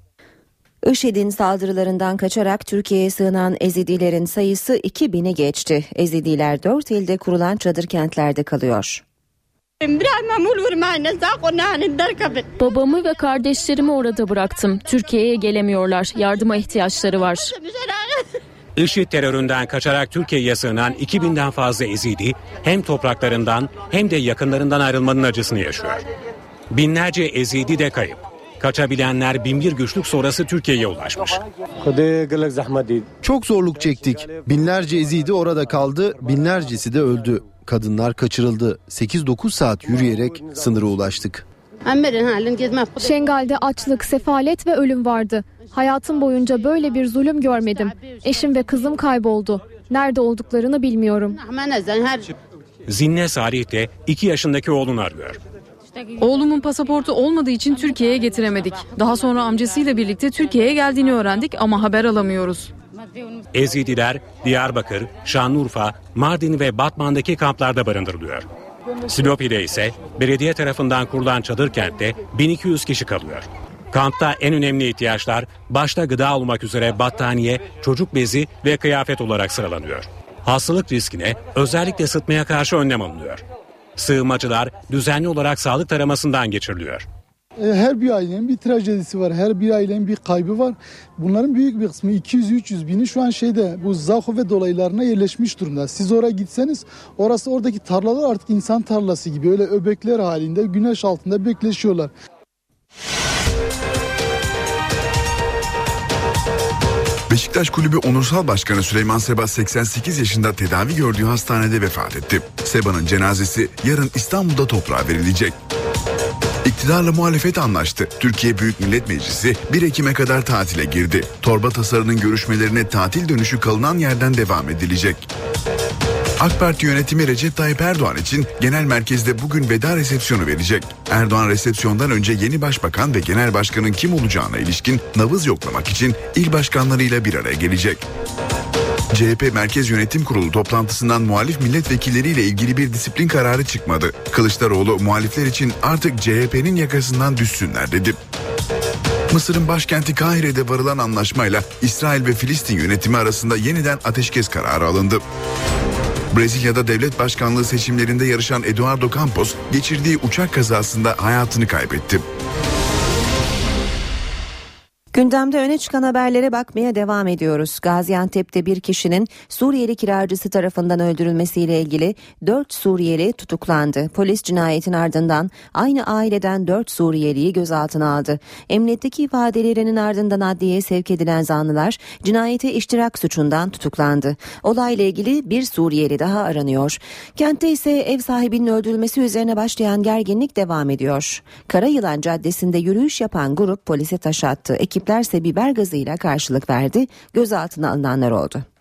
IŞİD'in saldırılarından kaçarak Türkiye'ye sığınan Ezidilerin sayısı 2000'i geçti. Ezidiler 4 ilde kurulan çadır kentlerde kalıyor. Babamı ve kardeşlerimi orada bıraktım. Türkiye'ye gelemiyorlar. Yardıma ihtiyaçları var. IŞİD teröründen kaçarak Türkiye'ye sığınan 2000'den fazla Ezidi hem topraklarından hem de yakınlarından ayrılmanın acısını yaşıyor. Binlerce Ezidi de kayıp. Kaçabilenler binbir güçlük sonrası Türkiye'ye ulaşmış. Çok zorluk çektik. Binlerce Ezidi orada kaldı, binlercesi de öldü. Kadınlar kaçırıldı. 8-9 saat yürüyerek sınıra ulaştık. Şengal'de açlık, sefalet ve ölüm vardı. Hayatım boyunca böyle bir zulüm görmedim. Eşim ve kızım kayboldu. Nerede olduklarını bilmiyorum. Zinne Salih de 2 yaşındaki oğlunu arıyor. Oğlumun pasaportu olmadığı için Türkiye'ye getiremedik. Daha sonra amcasıyla birlikte Türkiye'ye geldiğini öğrendik ama haber alamıyoruz. Ezidiler Diyarbakır, Şanlıurfa, Mardin ve Batman'daki kamplarda barındırılıyor. Silopi'de ise belediye tarafından kurulan çadır kentte 1200 kişi kalıyor. Kampta en önemli ihtiyaçlar başta gıda olmak üzere battaniye, çocuk bezi ve kıyafet olarak sıralanıyor. Hastalık riskine özellikle sıtmaya karşı önlem alınıyor. Sığınmacılar düzenli olarak sağlık taramasından geçiriliyor. E, Her bir ailenin bir trajedisi var. Her bir ailenin bir kaybı var. Bunların büyük bir kısmı 200-300 bini şu an şeyde bu Zahove dolaylarına yerleşmiş durumda. Siz oraya gitseniz orası oradaki tarlalar artık insan tarlası gibi öyle öbekler halinde güneş altında bekleşiyorlar. Beşiktaş Kulübü Onursal Başkanı Süleyman Seba 88 yaşında tedavi gördüğü hastanede vefat etti. Seba'nın cenazesi yarın İstanbul'da toprağa verilecek. İktidarla muhalefet anlaştı. Türkiye Büyük Millet Meclisi 1 Ekim'e kadar tatile girdi. Torba tasarının görüşmelerine tatil dönüşü kalınan yerden devam edilecek. AK Parti yönetimi Recep Tayyip Erdoğan için genel merkezde bugün veda resepsiyonu verecek. Erdoğan resepsiyondan önce yeni başbakan ve genel başkanın kim olacağına ilişkin nabız yoklamak için il başkanlarıyla bir araya gelecek. CHP Merkez Yönetim Kurulu toplantısından muhalif milletvekilleriyle ilgili bir disiplin kararı çıkmadı. Kılıçdaroğlu muhalifler için artık CHP'nin yakasından düşsünler dedi. Mısır'ın başkenti Kahire'de varılan anlaşmayla İsrail ve Filistin yönetimi arasında yeniden ateşkes kararı alındı. Brezilya'da devlet başkanlığı seçimlerinde yarışan Eduardo Campos geçirdiği uçak kazasında hayatını kaybetti. Gündemde öne çıkan haberlere bakmaya devam ediyoruz. Gaziantep'te bir kişinin Suriyeli kiracısı tarafından öldürülmesiyle ilgili 4 Suriyeli tutuklandı. Polis cinayetin ardından aynı aileden 4 Suriyeliyi gözaltına aldı. Emniyetteki ifadelerinin ardından adliyeye sevk edilen zanlılar cinayete iştirak suçundan tutuklandı. Olayla ilgili bir Suriyeli daha aranıyor. Kentte ise ev sahibinin öldürülmesi üzerine başlayan gerginlik devam ediyor. Karayılan Caddesi'nde yürüyüş yapan grup polise taş attı. Ekipler ise biber gazıyla karşılık verdi. Gözaltına alınanlar oldu.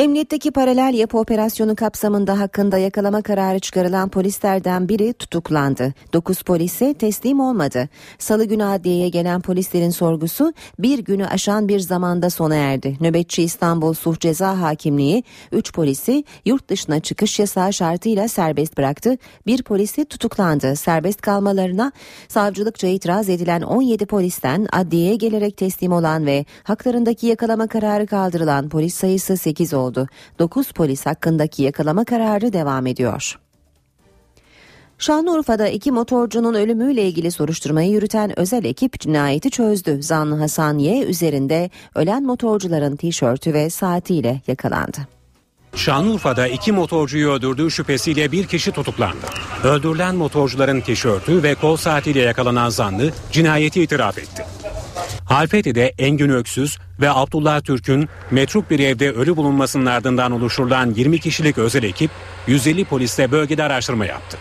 Emniyetteki paralel yapı operasyonu kapsamında hakkında yakalama kararı çıkarılan polislerden biri tutuklandı. 9 polise teslim olmadı. Salı günü adliyeye gelen polislerin sorgusu bir günü aşan bir zamanda sona erdi. Nöbetçi İstanbul Suh Ceza Hakimliği 3 polisi yurt dışına çıkış yasağı şartıyla serbest bıraktı. Bir polisi tutuklandı. Serbest kalmalarına savcılıkça itiraz edilen 17 polisten adliyeye gelerek teslim olan ve haklarındaki yakalama kararı kaldırılan polis sayısı 8 oldu. 9 polis hakkındaki yakalama kararı devam ediyor. Şanlıurfa'da iki motorcunun ölümüyle ilgili soruşturmayı yürüten özel ekip cinayeti çözdü. Zanlı Hasan Y üzerinde ölen motorcuların tişörtü ve saatiyle yakalandı. Şanlıurfa'da iki motorcuyu öldürdüğü şüphesiyle bir kişi tutuklandı. Öldürülen motorcuların tişörtü ve kol saatiyle yakalanan zanlı cinayeti itiraf etti. Halfeti'de Engin Öksüz ve Abdullah Türk'ün metruk bir evde ölü bulunmasının ardından oluşturulan 20 kişilik özel ekip 150 polisle bölgede araştırma yaptı.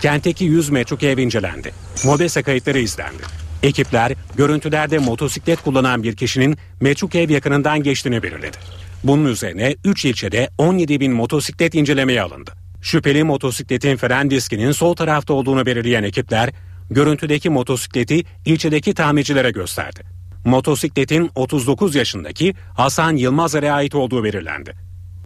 Kentteki 100 metruk ev incelendi. Mobese kayıtları izlendi. Ekipler görüntülerde motosiklet kullanan bir kişinin metruk ev yakınından geçtiğini belirledi. Bunun üzerine 3 ilçede 17 bin motosiklet incelemeye alındı. Şüpheli motosikletin fren diskinin sol tarafta olduğunu belirleyen ekipler görüntüdeki motosikleti ilçedeki tamircilere gösterdi. Motosikletin 39 yaşındaki Hasan Yılmaz'a ait olduğu belirlendi.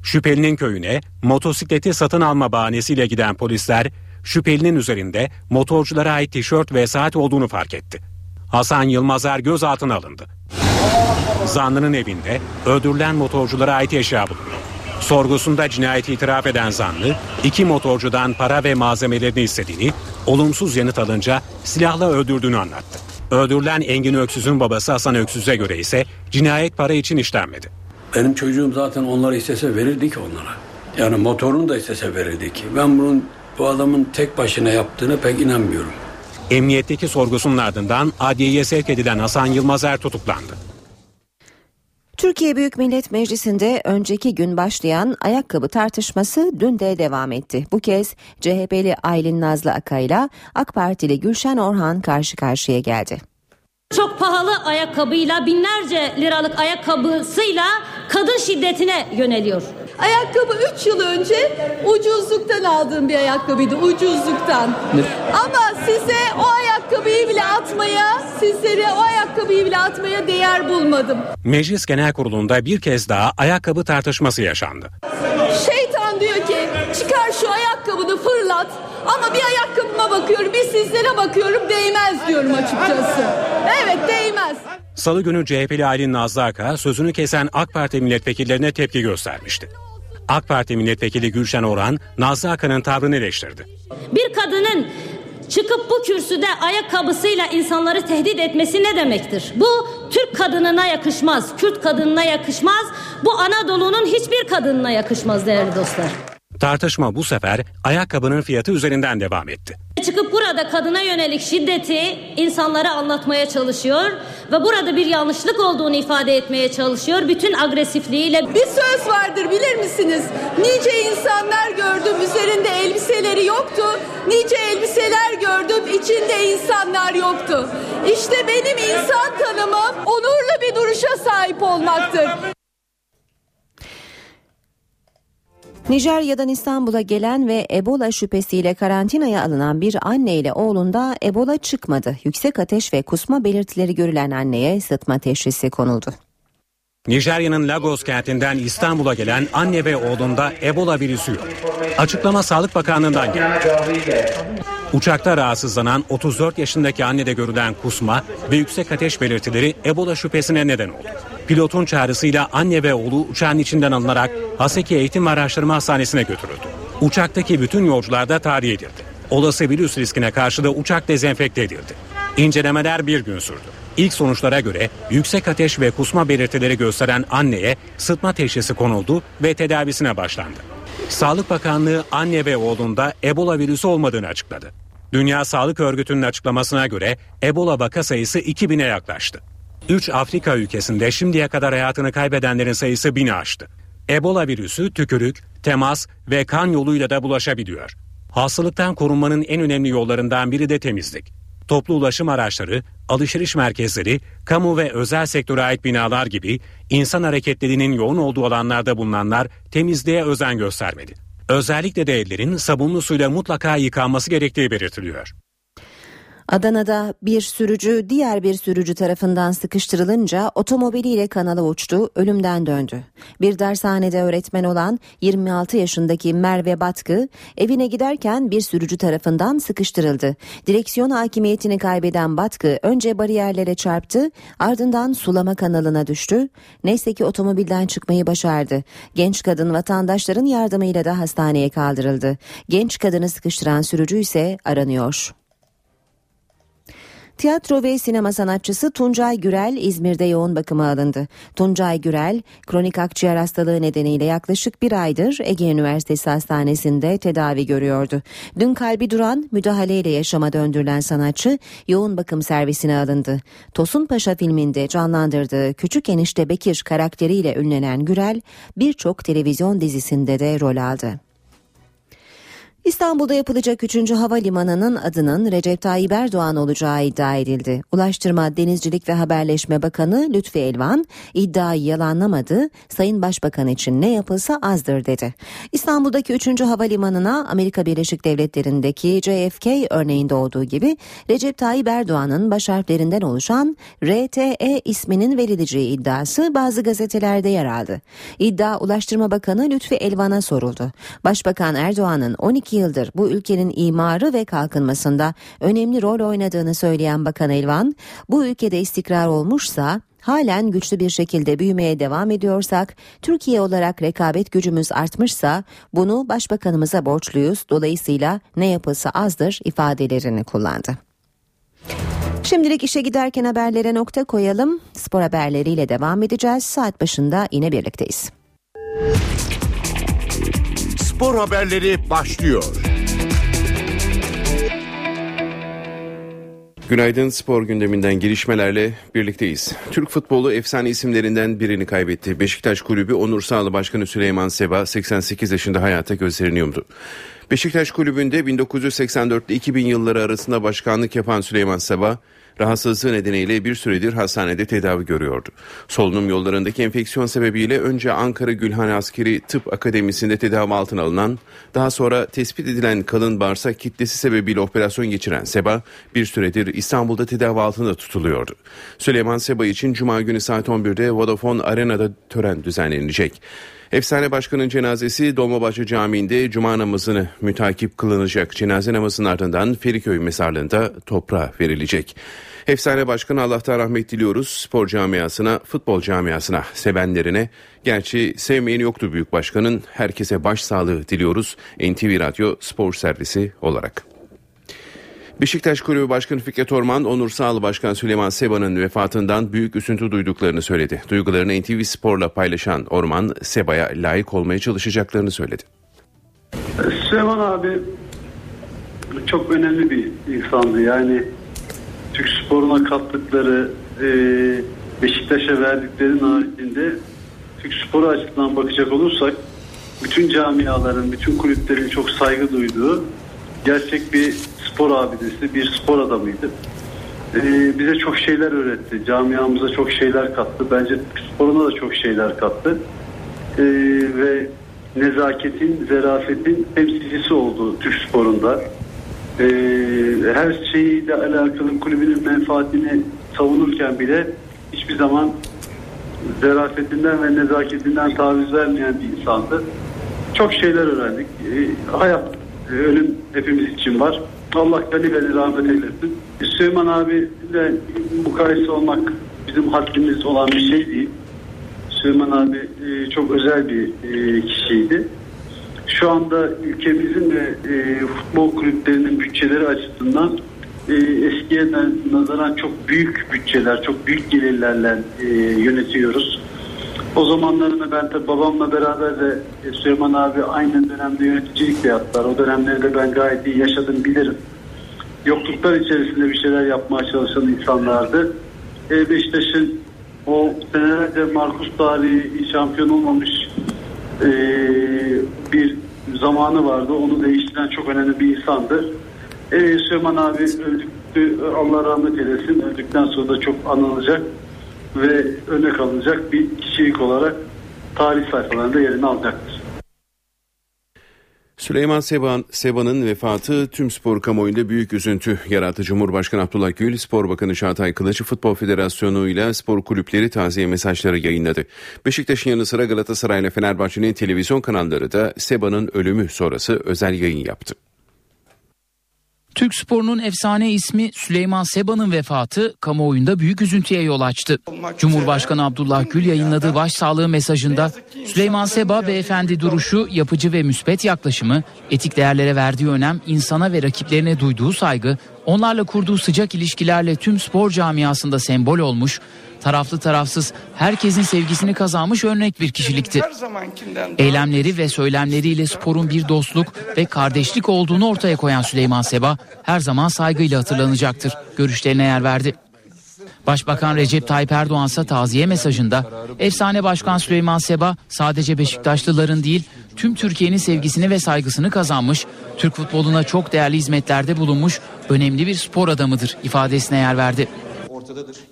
Şüphelinin köyüne motosikleti satın alma bahanesiyle giden polisler şüphelinin üzerinde motorculara ait tişört ve saat olduğunu fark etti. Hasan Yılmazer gözaltına alındı. Zanlının evinde öldürülen motorculara ait eşya bulundu. Sorgusunda cinayeti itiraf eden zanlı iki motorcudan para ve malzemelerini istediğini, olumsuz yanıt alınca silahla öldürdüğünü anlattı. Öldürülen Engin Öksüz'ün babası Hasan Öksüz'e göre ise cinayet para için işlenmedi. Benim çocuğum zaten onlara istese verirdi ki onlara. Yani motorunu da istese verirdi ki. Ben bunun bu adamın tek başına yaptığını pek inanmıyorum. Emniyetteki sorgusunun ardından adliyeye sevk edilen Hasan Yılmazer tutuklandı. Türkiye Büyük Millet Meclisi'nde önceki gün başlayan ayakkabı tartışması dün de devam etti. Bu kez CHP'li Aylin Nazlı Akay'la AK Partili Gülşen Orhan karşı karşıya geldi. Çok pahalı ayakkabıyla binlerce liralık ayakkabısıyla kadın şiddetine yöneliyor. Ayakkabı 3 yıl önce ucuzluktan aldığım bir ayakkabıydı ucuzluktan. Ama size o ayakkabıyı bile atmaya, sizlere o ayakkabıyı bile atmaya değer bulmadım. Meclis Genel Kurulu'nda bir kez daha ayakkabı tartışması yaşandı. Şeytan diyor ki çıkar şu ayakkabını fırlat. Ama bir ayakkabıma bakıyorum, bir sizlere bakıyorum değmez diyorum açıkçası. Evet değmez. Salı günü CHP'li Aylin Nazlı Aka sözünü kesen AK Parti milletvekillerine tepki göstermişti. AK Parti milletvekili Gülşen Orhan, Nazlı Aka'nın tavrını eleştirdi. Bir kadının çıkıp bu kürsüde ayakkabısıyla insanları tehdit etmesi ne demektir? Bu Türk kadınına yakışmaz, Kürt kadınına yakışmaz, bu Anadolu'nun hiçbir kadınına yakışmaz değerli dostlar. Tartışma bu sefer ayakkabının fiyatı üzerinden devam etti. Çıkıp burada kadına yönelik şiddeti insanlara anlatmaya çalışıyor ve burada bir yanlışlık olduğunu ifade etmeye çalışıyor bütün agresifliğiyle. Bir söz vardır bilir misiniz? Nice insanlar gördüm üzerinde elbiseleri yoktu. Nice elbiseler gördüm içinde insanlar yoktu. İşte benim insan tanımım onurlu bir duruşa sahip olmaktır. Nijerya'dan İstanbul'a gelen ve Ebola şüphesiyle karantinaya alınan bir anne ile oğlunda Ebola çıkmadı. Yüksek ateş ve kusma belirtileri görülen anneye sıtma teşhisi konuldu. Nijerya'nın Lagos kentinden İstanbul'a gelen anne ve oğlunda Ebola virüsü yok. Açıklama Sağlık Bakanlığı'ndan geldi. Uçakta rahatsızlanan 34 yaşındaki annede görülen kusma ve yüksek ateş belirtileri Ebola şüphesine neden oldu. Pilotun çağrısıyla anne ve oğlu uçağın içinden alınarak Haseki Eğitim ve Araştırma Hastanesi'ne götürüldü. Uçaktaki bütün yolcular da tahliye edildi. Olası virüs riskine karşı da uçak dezenfekte edildi. İncelemeler bir gün sürdü. İlk sonuçlara göre yüksek ateş ve kusma belirtileri gösteren anneye sıtma teşhisi konuldu ve tedavisine başlandı. Sağlık Bakanlığı anne ve oğlunda Ebola virüsü olmadığını açıkladı. Dünya Sağlık Örgütü'nün açıklamasına göre Ebola vaka sayısı 2000'e yaklaştı. 3 Afrika ülkesinde şimdiye kadar hayatını kaybedenlerin sayısı 1000'i aştı. Ebola virüsü tükürük, temas ve kan yoluyla da bulaşabiliyor. Hastalıktan korunmanın en önemli yollarından biri de temizlik. Toplu ulaşım araçları, alışveriş merkezleri, kamu ve özel sektöre ait binalar gibi insan hareketlerinin yoğun olduğu alanlarda bulunanlar temizliğe özen göstermedi. Özellikle de ellerin sabunlu suyla mutlaka yıkanması gerektiği belirtiliyor. Adana'da bir sürücü diğer bir sürücü tarafından sıkıştırılınca otomobiliyle kanala uçtu, ölümden döndü. Bir dershanede öğretmen olan 26 yaşındaki Merve Batkı evine giderken bir sürücü tarafından sıkıştırıldı. Direksiyon hakimiyetini kaybeden Batkı önce bariyerlere çarptı, ardından sulama kanalına düştü. Neyse ki otomobilden çıkmayı başardı. Genç kadın vatandaşların yardımıyla da hastaneye kaldırıldı. Genç kadını sıkıştıran sürücü ise aranıyor. Tiyatro ve sinema sanatçısı Tuncay Gürel İzmir'de yoğun bakıma alındı. Tuncay Gürel kronik akciğer hastalığı nedeniyle yaklaşık bir aydır Ege Üniversitesi Hastanesi'nde tedavi görüyordu. Dün kalbi duran müdahaleyle yaşama döndürülen sanatçı yoğun bakım servisine alındı. Tosun Paşa filminde canlandırdığı Küçük Enişte Bekir karakteriyle ünlenen Gürel birçok televizyon dizisinde de rol aldı. İstanbul'da yapılacak 3. havalimanının adının Recep Tayyip Erdoğan olacağı iddia edildi. Ulaştırma, Denizcilik ve Haberleşme Bakanı Lütfi Elvan iddiayı yalanlamadı. Sayın Başbakan için ne yapılsa azdır dedi. İstanbul'daki 3. havalimanına Amerika Birleşik Devletleri'ndeki JFK örneğinde olduğu gibi Recep Tayyip Erdoğan'ın baş harflerinden oluşan RTE isminin verileceği iddiası bazı gazetelerde yer aldı. İddia Ulaştırma Bakanı Lütfi Elvan'a soruldu. Başbakan Erdoğan'ın 12 yıldır bu ülkenin imarı ve kalkınmasında önemli rol oynadığını söyleyen Bakan Elvan, bu ülkede istikrar olmuşsa halen güçlü bir şekilde büyümeye devam ediyorsak, Türkiye olarak rekabet gücümüz artmışsa bunu başbakanımıza borçluyuz. Dolayısıyla ne yapılsa azdır ifadelerini kullandı. Şimdilik işe giderken haberlere nokta koyalım. Spor haberleriyle devam edeceğiz. Saat başında yine birlikteyiz. Spor haberleri başlıyor. Günaydın spor gündeminden gelişmelerle birlikteyiz. Türk futbolu efsane isimlerinden birini kaybetti. Beşiktaş Kulübü Onur Sağlı Başkanı Süleyman Seba 88 yaşında hayata gözlerini. Beşiktaş Kulübü'nde 1984 ile 2000 yılları arasında başkanlık yapan Süleyman Seba rahatsızlığı nedeniyle bir süredir hastanede tedavi görüyordu. Solunum yollarındaki enfeksiyon sebebiyle önce Ankara Gülhane Askeri Tıp Akademisi'nde tedavi altına alınan, daha sonra tespit edilen kalın bağırsak kitlesi sebebiyle operasyon geçiren Seba bir süredir İstanbul'da tedavi altında tutuluyordu. Süleyman Seba için Cuma günü saat 11'de Vodafone Arena'da tören düzenlenecek. Efsane Başkan'ın cenazesi Dolmabahçe Camii'nde cuma namazını mütakip kılınacak. Cenaze namazının ardından Feriköy mezarlığında toprağa verilecek. Efsane Başkan'a Allah'tan rahmet diliyoruz. Spor camiasına, futbol camiasına, sevenlerine. Gerçi sevmeyen yoktu Büyük Başkan'ın. Herkese başsağlığı diliyoruz. NTV Radyo Spor Servisi olarak. Beşiktaş Kulübü Başkanı Fikret Orman, Onur Sağlı Başkan Süleyman Seba'nın vefatından büyük üzüntü duyduklarını söyledi. Duygularını NTV Spor'la paylaşan Orman, Seba'ya layık olmaya çalışacaklarını söyledi. Süleyman abi çok önemli bir insandı. Yani Türk sporuna kattıkları, e, Beşiktaş'a verdiklerinin haricinde Türk sporu açısından bakacak olursak bütün camiaların, bütün kulüplerin çok saygı duyduğu gerçek bir spor abidesi, bir spor adamıydı. Ee, bize çok şeyler öğretti. Camiamıza çok şeyler kattı. Bence sporuna da çok şeyler kattı. Ee, ve nezaketin, zerafetin temsilcisi oldu Türk sporunda. Ee, her şeyle alakalı kulübünün menfaatini savunurken bile hiçbir zaman zerafetinden ve nezaketinden taviz vermeyen bir insandı. Çok şeyler öğrendik. Ee, hayat, ölüm hepimiz için var. Allah gani gani rahmet eylesin. Süleyman abi de mukayese olmak bizim haddimiz olan bir şey değil. Süleyman abi e, çok özel bir e, kişiydi. Şu anda ülkemizin de e, futbol kulüplerinin bütçeleri açısından eskiye nazaran çok büyük bütçeler, çok büyük gelirlerle yönetiyoruz. O zamanlarını ben tabi babamla beraber de e, Süleyman abi aynı dönemde yöneticilik de yaptılar. O dönemleri ben gayet iyi yaşadım bilirim. Yokluklar içerisinde bir şeyler yapmaya çalışan insanlardı. E, Beşiktaş'ın o senelerce Markus tarihi şampiyon olmamış e, bir zamanı vardı. Onu değiştiren çok önemli bir insandı. E, Süleyman abi öldüktü. Allah rahmet eylesin. Öldükten sonra da çok anılacak ve örnek alınacak bir kişilik olarak tarih sayfalarında yerini alacaktır. Süleyman Seban, Seba'nın vefatı tüm spor kamuoyunda büyük üzüntü yarattı. Cumhurbaşkanı Abdullah Gül, Spor Bakanı Çağatay Kılıçı Futbol Federasyonu ile spor kulüpleri taziye mesajları yayınladı. Beşiktaş'ın yanı sıra Galatasaray ile Fenerbahçe'nin televizyon kanalları da Seba'nın ölümü sonrası özel yayın yaptı. Türk sporunun efsane ismi Süleyman Seba'nın vefatı kamuoyunda büyük üzüntüye yol açtı. Cumhurbaşkanı Abdullah Gül yayınladığı başsağlığı mesajında Süleyman Seba beyefendi duruşu, yapıcı ve müspet yaklaşımı, etik değerlere verdiği önem, insana ve rakiplerine duyduğu saygı, onlarla kurduğu sıcak ilişkilerle tüm spor camiasında sembol olmuş, taraflı tarafsız herkesin sevgisini kazanmış örnek bir kişilikti. Eylemleri ve söylemleriyle sporun bir dostluk ve kardeşlik olduğunu ortaya koyan Süleyman Seba her zaman saygıyla hatırlanacaktır. Görüşlerine yer verdi. Başbakan Recep Tayyip Erdoğan ise taziye mesajında efsane başkan Süleyman Seba sadece Beşiktaşlıların değil tüm Türkiye'nin sevgisini ve saygısını kazanmış, Türk futboluna çok değerli hizmetlerde bulunmuş önemli bir spor adamıdır ifadesine yer verdi.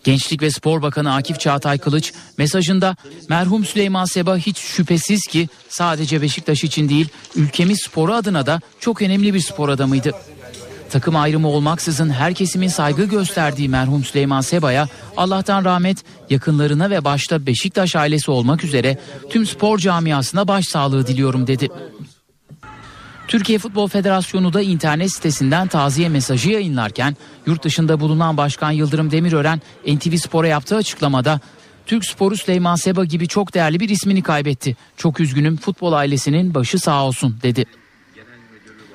Gençlik ve Spor Bakanı Akif Çağatay Kılıç mesajında merhum Süleyman Seba hiç şüphesiz ki sadece Beşiktaş için değil ülkemiz sporu adına da çok önemli bir spor adamıydı. Takım ayrımı olmaksızın her kesimin saygı gösterdiği merhum Süleyman Seba'ya Allah'tan rahmet, yakınlarına ve başta Beşiktaş ailesi olmak üzere tüm spor camiasına başsağlığı diliyorum dedi. Türkiye Futbol Federasyonu da internet sitesinden taziye mesajı yayınlarken yurt dışında bulunan Başkan Yıldırım Demirören NTV Spor'a yaptığı açıklamada Türk sporu Süleyman Seba gibi çok değerli bir ismini kaybetti. Çok üzgünüm futbol ailesinin başı sağ olsun dedi.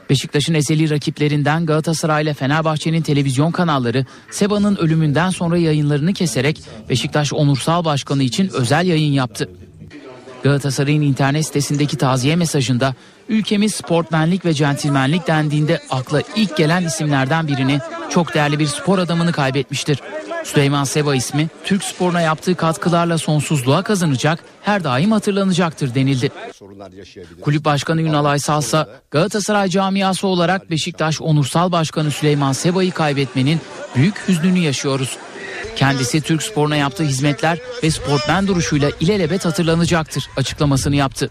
Beşiktaş'ın ezeli rakiplerinden Galatasaray ile Fenerbahçe'nin televizyon kanalları Seba'nın ölümünden sonra yayınlarını keserek Beşiktaş Onursal Başkanı için özel yayın yaptı. Galatasaray'ın internet sitesindeki taziye mesajında ülkemiz sportmenlik ve centilmenlik dendiğinde akla ilk gelen isimlerden birini çok değerli bir spor adamını kaybetmiştir. Süleyman Seba ismi Türk sporuna yaptığı katkılarla sonsuzluğa kazanacak, her daim hatırlanacaktır denildi. Kulüp Başkanı Ünal Aysal ise Galatasaray camiası olarak Beşiktaş Onursal Başkanı Süleyman Seba'yı kaybetmenin büyük hüznünü yaşıyoruz. Kendisi Türk sporuna yaptığı hizmetler ve sportmen duruşuyla ilelebet hatırlanacaktır açıklamasını yaptı.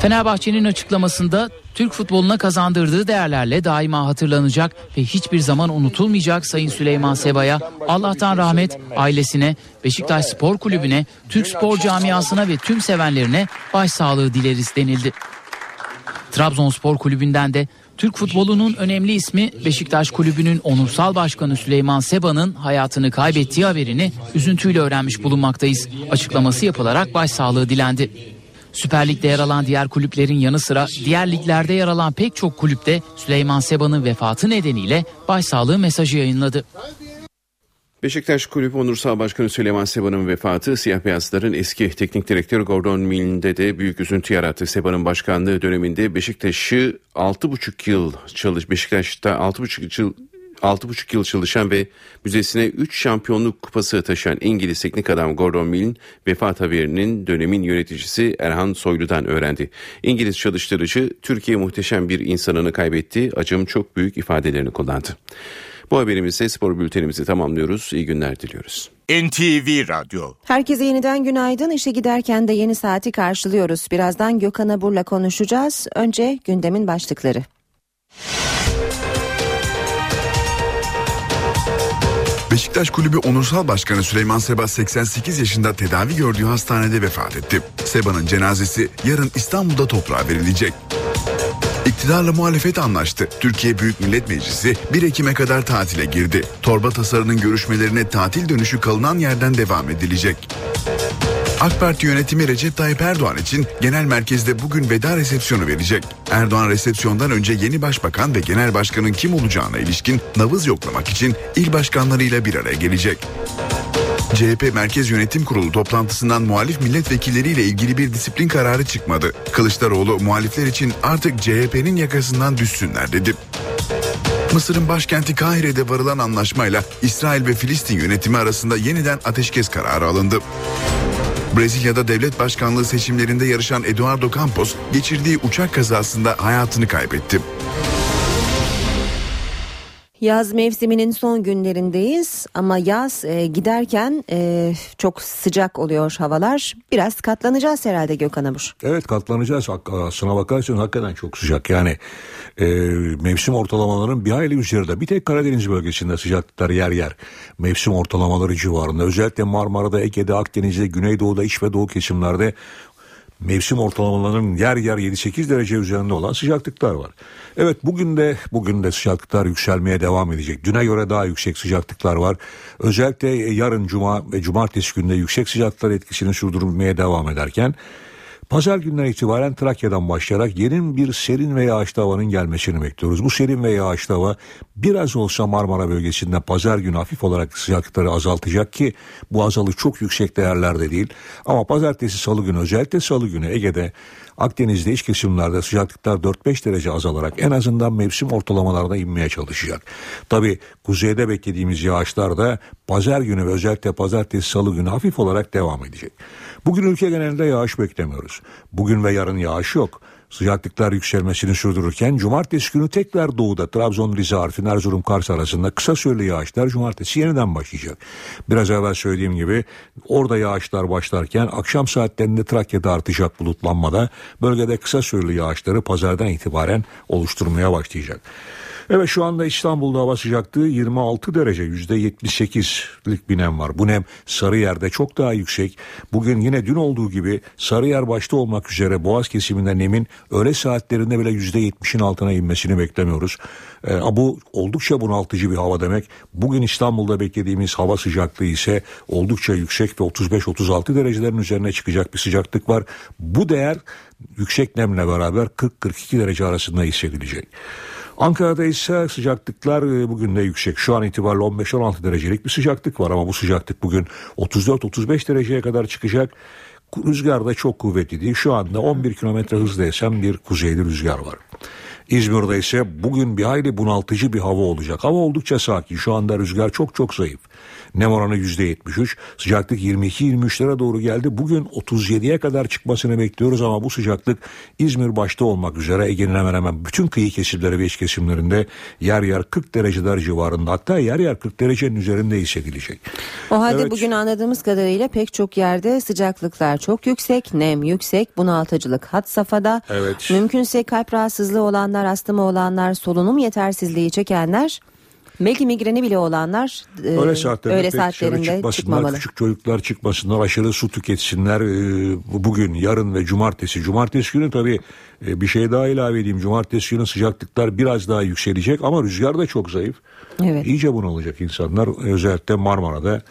Fenerbahçe'nin açıklamasında Türk futboluna kazandırdığı değerlerle daima hatırlanacak ve hiçbir zaman unutulmayacak Sayın Süleyman Seba'ya Allah'tan rahmet, ailesine, Beşiktaş Spor Kulübü'ne, Türk spor camiasına ve tüm sevenlerine başsağlığı dileriz denildi. Trabzonspor Kulübü'nden de Türk futbolunun önemli ismi Beşiktaş Kulübü'nün onursal başkanı Süleyman Seba'nın hayatını kaybettiği haberini üzüntüyle öğrenmiş bulunmaktayız. Açıklaması yapılarak başsağlığı dilendi. Süper Lig'de yer alan diğer kulüplerin yanı sıra diğer liglerde yer alan pek çok kulüpte Süleyman Seba'nın vefatı nedeniyle başsağlığı mesajı yayınladı. Beşiktaş Kulübü Onursal Başkanı Süleyman Seba'nın vefatı siyah beyazların eski teknik direktörü Gordon Mill'de de büyük üzüntü yarattı. Seba'nın başkanlığı döneminde Beşiktaş'ı 6,5 yıl çalış Beşiktaş'ta 6,5 yıl 6,5 yıl çalışan ve müzesine 3 şampiyonluk kupası taşıyan İngiliz teknik adam Gordon Mill'in vefat haberinin dönemin yöneticisi Erhan Soylu'dan öğrendi. İngiliz çalıştırıcı Türkiye muhteşem bir insanını kaybetti, acım çok büyük ifadelerini kullandı. Bu haberimizle spor bültenimizi tamamlıyoruz. İyi günler diliyoruz. NTV Radyo. Herkese yeniden günaydın. İşe giderken de yeni saati karşılıyoruz. Birazdan Gökhan Abur'la konuşacağız. Önce gündemin başlıkları. Beşiktaş Kulübü Onursal Başkanı Süleyman Seba 88 yaşında tedavi gördüğü hastanede vefat etti. Seba'nın cenazesi yarın İstanbul'da toprağa verilecek. İktidarla muhalefet anlaştı. Türkiye Büyük Millet Meclisi 1 Ekim'e kadar tatile girdi. Torba tasarının görüşmelerine tatil dönüşü kalınan yerden devam edilecek. AK Parti yönetimi Recep Tayyip Erdoğan için genel merkezde bugün veda resepsiyonu verecek. Erdoğan resepsiyondan önce yeni başbakan ve genel başkanın kim olacağına ilişkin nabız yoklamak için il başkanlarıyla bir araya gelecek. CHP Merkez Yönetim Kurulu toplantısından muhalif milletvekilleriyle ilgili bir disiplin kararı çıkmadı. Kılıçdaroğlu muhalifler için artık CHP'nin yakasından düşsünler dedi. Mısır'ın başkenti Kahire'de varılan anlaşmayla İsrail ve Filistin yönetimi arasında yeniden ateşkes kararı alındı. Brezilya'da devlet başkanlığı seçimlerinde yarışan Eduardo Campos geçirdiği uçak kazasında hayatını kaybetti. Yaz mevsiminin son günlerindeyiz ama yaz e, giderken e, çok sıcak oluyor havalar. Biraz katlanacağız herhalde Gökhan Abur. Evet katlanacağız. Aslına bakarsan hakikaten çok sıcak. Yani e, mevsim ortalamaların bir hayli üzerinde. Bir tek Karadeniz bölgesinde sıcaklıklar yer yer. Mevsim ortalamaları civarında. Özellikle Marmara'da, Ege'de, Akdeniz'de, Güneydoğu'da, iç ve doğu kesimlerde mevsim ortalamalarının yer yer 7-8 derece üzerinde olan sıcaklıklar var. Evet bugün de bugün de sıcaklıklar yükselmeye devam edecek. Düne göre daha yüksek sıcaklıklar var. Özellikle yarın cuma ve cumartesi günde yüksek sıcaklıklar etkisini sürdürülmeye devam ederken Pazar günden itibaren Trakya'dan başlayarak yeni bir serin ve yağışlı havanın gelmesini bekliyoruz. Bu serin ve yağışlı hava biraz olsa Marmara bölgesinde pazar günü hafif olarak sıcaklıkları azaltacak ki bu azalı çok yüksek değerlerde değil. Ama pazartesi salı günü özellikle salı günü Ege'de Akdeniz'de iç kesimlerde sıcaklıklar 4-5 derece azalarak en azından mevsim ortalamalarına inmeye çalışacak. Tabi kuzeyde beklediğimiz yağışlar da pazar günü ve özellikle pazartesi salı günü hafif olarak devam edecek. Bugün ülke genelinde yağış beklemiyoruz. Bugün ve yarın yağış yok. Sıcaklıklar yükselmesini sürdürürken cumartesi günü tekrar doğuda Trabzon, Rize, Arfin, Erzurum, Kars arasında kısa süreli yağışlar cumartesi yeniden başlayacak. Biraz evvel söylediğim gibi orada yağışlar başlarken akşam saatlerinde Trakya'da artacak bulutlanmada bölgede kısa süreli yağışları pazardan itibaren oluşturmaya başlayacak. Evet şu anda İstanbul'da hava sıcaklığı 26 derece %78'lik bir nem var. Bu nem Sarıyer'de çok daha yüksek. Bugün yine dün olduğu gibi Sarıyer başta olmak üzere Boğaz kesiminde nemin öğle saatlerinde bile %70'in altına inmesini beklemiyoruz. E, bu oldukça bunaltıcı bir hava demek. Bugün İstanbul'da beklediğimiz hava sıcaklığı ise oldukça yüksek ve 35-36 derecelerin üzerine çıkacak bir sıcaklık var. Bu değer yüksek nemle beraber 40-42 derece arasında hissedilecek. Ankara'da ise sıcaklıklar e, bugün de yüksek. Şu an itibariyle 15-16 derecelik bir sıcaklık var ama bu sıcaklık bugün 34-35 dereceye kadar çıkacak. Rüzgar da çok kuvvetli değil. Şu anda 11 kilometre hızla esen bir kuzeyli rüzgar var. İzmir'de ise bugün bir hayli bunaltıcı bir hava olacak. Hava oldukça sakin. Şu anda rüzgar çok çok zayıf. Nem oranı %73. Sıcaklık 22-23'lere doğru geldi. Bugün 37'ye kadar çıkmasını bekliyoruz ama bu sıcaklık İzmir başta olmak üzere Ege'nin hemen hemen bütün kıyı kesimleri ve iç kesimlerinde yer yer 40 dereceler civarında hatta yer yer 40 derecenin üzerinde hissedilecek. O halde Evet. bugün anladığımız kadarıyla pek çok yerde sıcaklıklar çok yüksek, nem yüksek, bunaltıcılık had safhada. Evet. Mümkünse kalp rahatsızlığı olanlar, astımı olanlar, solunum yetersizliği çekenler, belki migreni bile olanlar e, Öğle saatlerinde, dışarı saatlerinde çıkmasınlar, çıkmamalı. küçük çocuklar çıkmasınlar, aşırı su tüketsinler. Bu- bugün, yarın ve cumartesi. Cumartesi günü tabii e, bir şey daha ilave edeyim. Cumartesi günü sıcaklıklar biraz daha yükselecek ama rüzgar da çok zayıf. Evet. İyice bunalacak insanlar özellikle Marmara'da.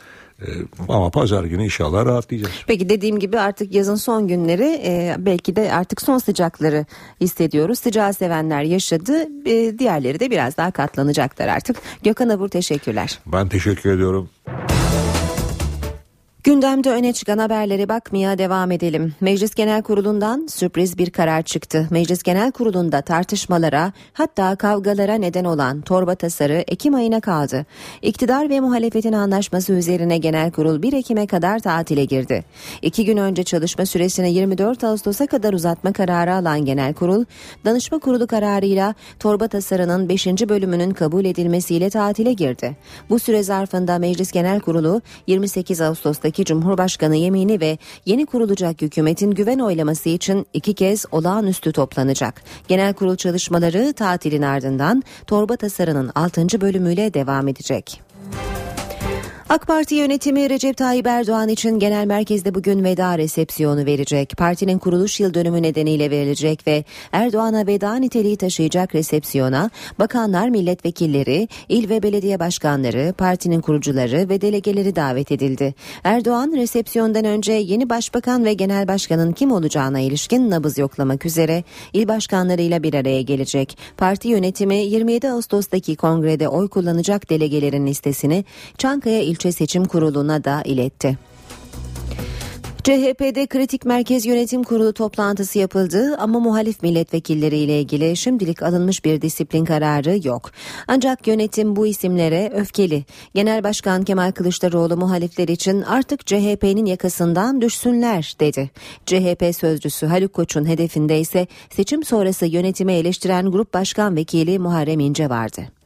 Ee, ama pazar günü inşallah rahatlayacağız. Peki dediğim gibi artık yazın son günleri e, belki de artık son sıcakları hissediyoruz. Sıcağı sevenler yaşadı, e, diğerleri de biraz daha katlanacaklar artık. Gökhan Abur teşekkürler. Ben teşekkür ediyorum. Gündemde öne çıkan haberlere bakmaya devam edelim. Meclis Genel Kurulu'ndan sürpriz bir karar çıktı. Meclis Genel Kurulu'nda tartışmalara hatta kavgalara neden olan torba tasarı Ekim ayına kaldı. İktidar ve muhalefetin anlaşması üzerine Genel Kurul 1 Ekim'e kadar tatile girdi. İki gün önce çalışma süresini 24 Ağustos'a kadar uzatma kararı alan Genel Kurul, danışma kurulu kararıyla torba tasarının 5. bölümünün kabul edilmesiyle tatile girdi. Bu süre zarfında Meclis Genel Kurulu 28 Ağustos'taki Cumhurbaşkanı yemini ve yeni kurulacak hükümetin güven oylaması için iki kez olağanüstü toplanacak. Genel kurul çalışmaları tatilin ardından torba tasarının 6. bölümüyle devam edecek. AK Parti yönetimi Recep Tayyip Erdoğan için genel merkezde bugün veda resepsiyonu verecek. Partinin kuruluş yıl dönümü nedeniyle verilecek ve Erdoğan'a veda niteliği taşıyacak resepsiyona bakanlar, milletvekilleri, il ve belediye başkanları, partinin kurucuları ve delegeleri davet edildi. Erdoğan resepsiyondan önce yeni başbakan ve genel başkanın kim olacağına ilişkin nabız yoklamak üzere il başkanlarıyla bir araya gelecek. Parti yönetimi 27 Ağustos'taki kongrede oy kullanacak delegelerin listesini Çankaya İlçe Seçim Kurulu'na da iletti. CHP'de kritik merkez yönetim kurulu toplantısı yapıldı ama muhalif milletvekilleri ile ilgili şimdilik alınmış bir disiplin kararı yok. Ancak yönetim bu isimlere öfkeli. Genel Başkan Kemal Kılıçdaroğlu muhalifler için artık CHP'nin yakasından düşsünler dedi. CHP sözcüsü Haluk Koç'un hedefinde ise seçim sonrası yönetimi eleştiren Grup Başkan Vekili Muharrem İnce vardı.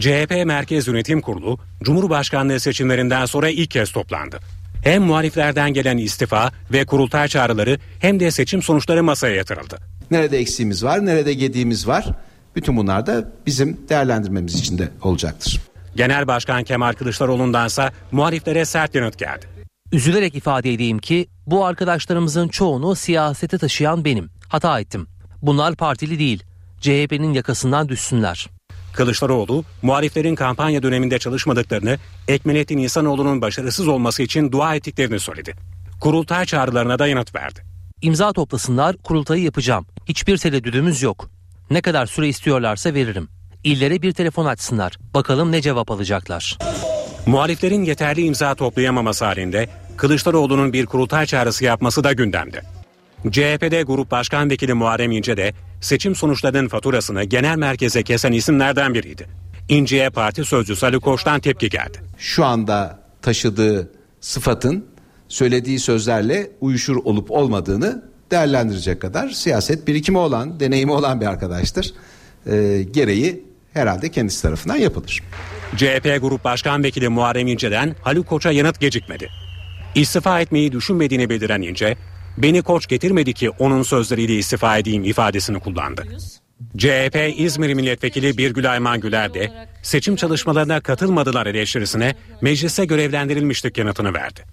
CHP Merkez Yönetim Kurulu, Cumhurbaşkanlığı seçimlerinden sonra ilk kez toplandı. Hem muhaliflerden gelen istifa ve kurultay çağrıları hem de seçim sonuçları masaya yatırıldı. Nerede eksiğimiz var, nerede gediğimiz var. Bütün bunlar da bizim değerlendirmemiz için de olacaktır. Genel Başkan Kemal Kılıçdaroğlu'ndansa muhaliflere sert yanıt geldi. Üzülerek ifade edeyim ki bu arkadaşlarımızın çoğunu siyasete taşıyan benim. Hata ettim. Bunlar partili değil. CHP'nin yakasından düşsünler. Kılıçdaroğlu, muhaliflerin kampanya döneminde çalışmadıklarını, Ekmelettin İhsanoğlu'nun başarısız olması için dua ettiklerini söyledi. Kurultay çağrılarına da yanıt verdi. İmza toplasınlar, kurultayı yapacağım. Hiçbir tereddüdümüz yok. Ne kadar süre istiyorlarsa veririm. İllere bir telefon açsınlar. Bakalım ne cevap alacaklar. Muhaliflerin yeterli imza toplayamaması halinde Kılıçdaroğlu'nun bir kurultay çağrısı yapması da gündemde. CHP'de Grup Başkan Vekili Muharrem İnce de seçim sonuçlarının faturasını genel merkeze kesen isimlerden biriydi. İnce'ye parti sözcüsü Ali Koç'tan tepki geldi. Şu anda taşıdığı sıfatın söylediği sözlerle uyuşur olup olmadığını değerlendirecek kadar siyaset birikimi olan, deneyimi olan bir arkadaştır. Ee, gereği herhalde kendisi tarafından yapılır. CHP Grup Başkan Vekili Muharrem İnce'den Haluk Koç'a yanıt gecikmedi. İstifa etmeyi düşünmediğini bildiren İnce, beni Koç getirmedi ki onun sözleriyle istifa edeyim ifadesini kullandı. CHP İzmir Milletvekili Birgül Ayman Güler de seçim çalışmalarına katılmadılar eleştirisine meclise görevlendirilmiştik yanıtını verdi.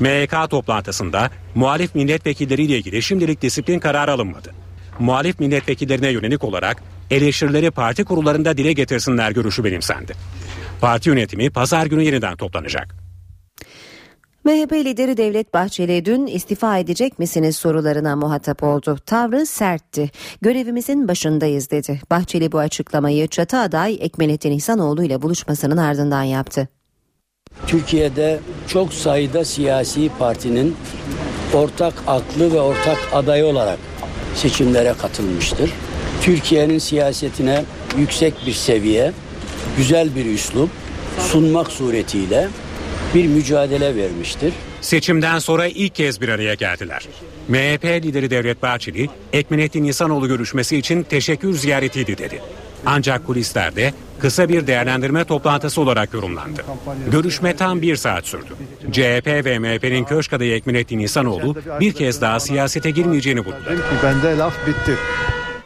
MYK toplantısında muhalif milletvekilleriyle ilgili şimdilik disiplin kararı alınmadı. Muhalif milletvekillerine yönelik olarak eleştirileri parti kurullarında dile getirsinler görüşü benimsendi. Parti yönetimi pazar günü yeniden toplanacak. MHP lideri Devlet Bahçeli dün istifa edecek misiniz sorularına muhatap oldu. Tavrı sertti. Görevimizin başındayız dedi. Bahçeli bu açıklamayı çatı aday Ekmelettin İhsanoğlu ile buluşmasının ardından yaptı. Türkiye'de çok sayıda siyasi partinin ortak aklı ve ortak aday olarak seçimlere katılmıştır. Türkiye'nin siyasetine yüksek bir seviye, güzel bir üslup sunmak suretiyle bir mücadele vermiştir. Seçimden sonra ilk kez bir araya geldiler. MHP lideri Devlet Bahçeli, Ekmenettin İhsanoğlu görüşmesi için teşekkür ziyaretiydi dedi. Ancak kulislerde kısa bir değerlendirme toplantısı olarak yorumlandı. Görüşme tam bir saat sürdü. CHP ve MHP'nin köşk adayı Ekmenettin İhsanoğlu bir kez daha siyasete girmeyeceğini vurguladı. Bende laf bitti.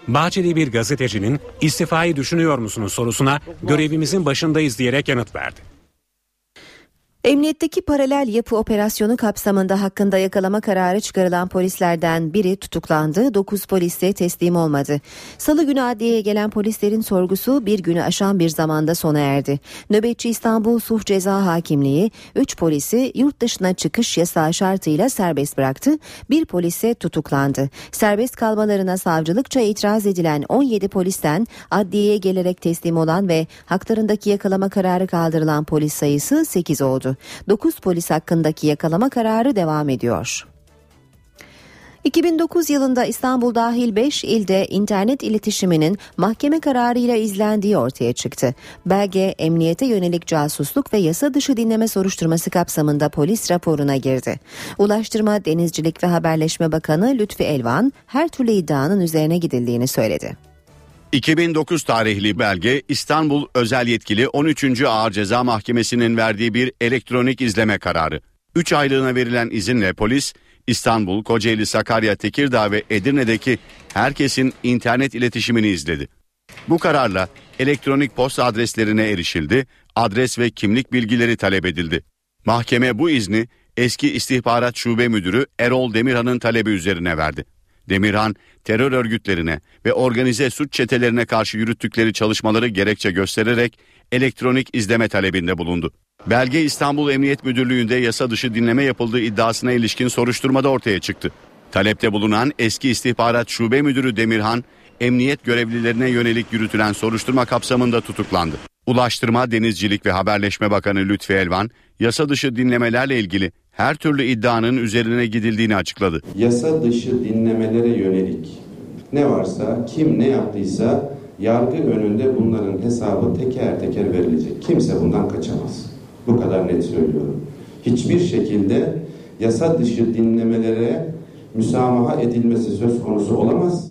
Bahçeli bir gazetecinin istifayı düşünüyor musunuz sorusuna görevimizin başındayız diyerek yanıt verdi. Emniyetteki paralel yapı operasyonu kapsamında hakkında yakalama kararı çıkarılan polislerden biri tutuklandı, 9 polis de teslim olmadı. Salı günü adliyeye gelen polislerin sorgusu bir günü aşan bir zamanda sona erdi. Nöbetçi İstanbul Suh Ceza Hakimliği 3 polisi yurt dışına çıkış yasağı şartıyla serbest bıraktı, bir polise tutuklandı. Serbest kalmalarına savcılıkça itiraz edilen 17 polisten adliyeye gelerek teslim olan ve haklarındaki yakalama kararı kaldırılan polis sayısı 8 oldu. 9 polis hakkındaki yakalama kararı devam ediyor. 2009 yılında İstanbul dahil 5 ilde internet iletişiminin mahkeme kararıyla izlendiği ortaya çıktı. Belge emniyete yönelik casusluk ve yasa dışı dinleme soruşturması kapsamında polis raporuna girdi. Ulaştırma, Denizcilik ve Haberleşme Bakanı Lütfi Elvan her türlü iddianın üzerine gidildiğini söyledi. 2009 tarihli belge İstanbul Özel Yetkili 13. Ağır Ceza Mahkemesi'nin verdiği bir elektronik izleme kararı. 3 aylığına verilen izinle polis İstanbul, Kocaeli, Sakarya, Tekirdağ ve Edirne'deki herkesin internet iletişimini izledi. Bu kararla elektronik posta adreslerine erişildi, adres ve kimlik bilgileri talep edildi. Mahkeme bu izni eski istihbarat şube müdürü Erol Demirhan'ın talebi üzerine verdi. Demirhan terör örgütlerine ve organize suç çetelerine karşı yürüttükleri çalışmaları gerekçe göstererek elektronik izleme talebinde bulundu. Belge İstanbul Emniyet Müdürlüğü'nde yasa dışı dinleme yapıldığı iddiasına ilişkin soruşturmada ortaya çıktı. Talepte bulunan eski istihbarat şube müdürü Demirhan, emniyet görevlilerine yönelik yürütülen soruşturma kapsamında tutuklandı. Ulaştırma, Denizcilik ve Haberleşme Bakanı Lütfi Elvan, yasa dışı dinlemelerle ilgili her türlü iddianın üzerine gidildiğini açıkladı. Yasa dışı dinlemelere yönelik ne varsa, kim ne yaptıysa yargı önünde bunların hesabı teker teker verilecek. Kimse bundan kaçamaz. Bu kadar net söylüyorum. Hiçbir şekilde yasa dışı dinlemelere müsamaha edilmesi söz konusu olamaz.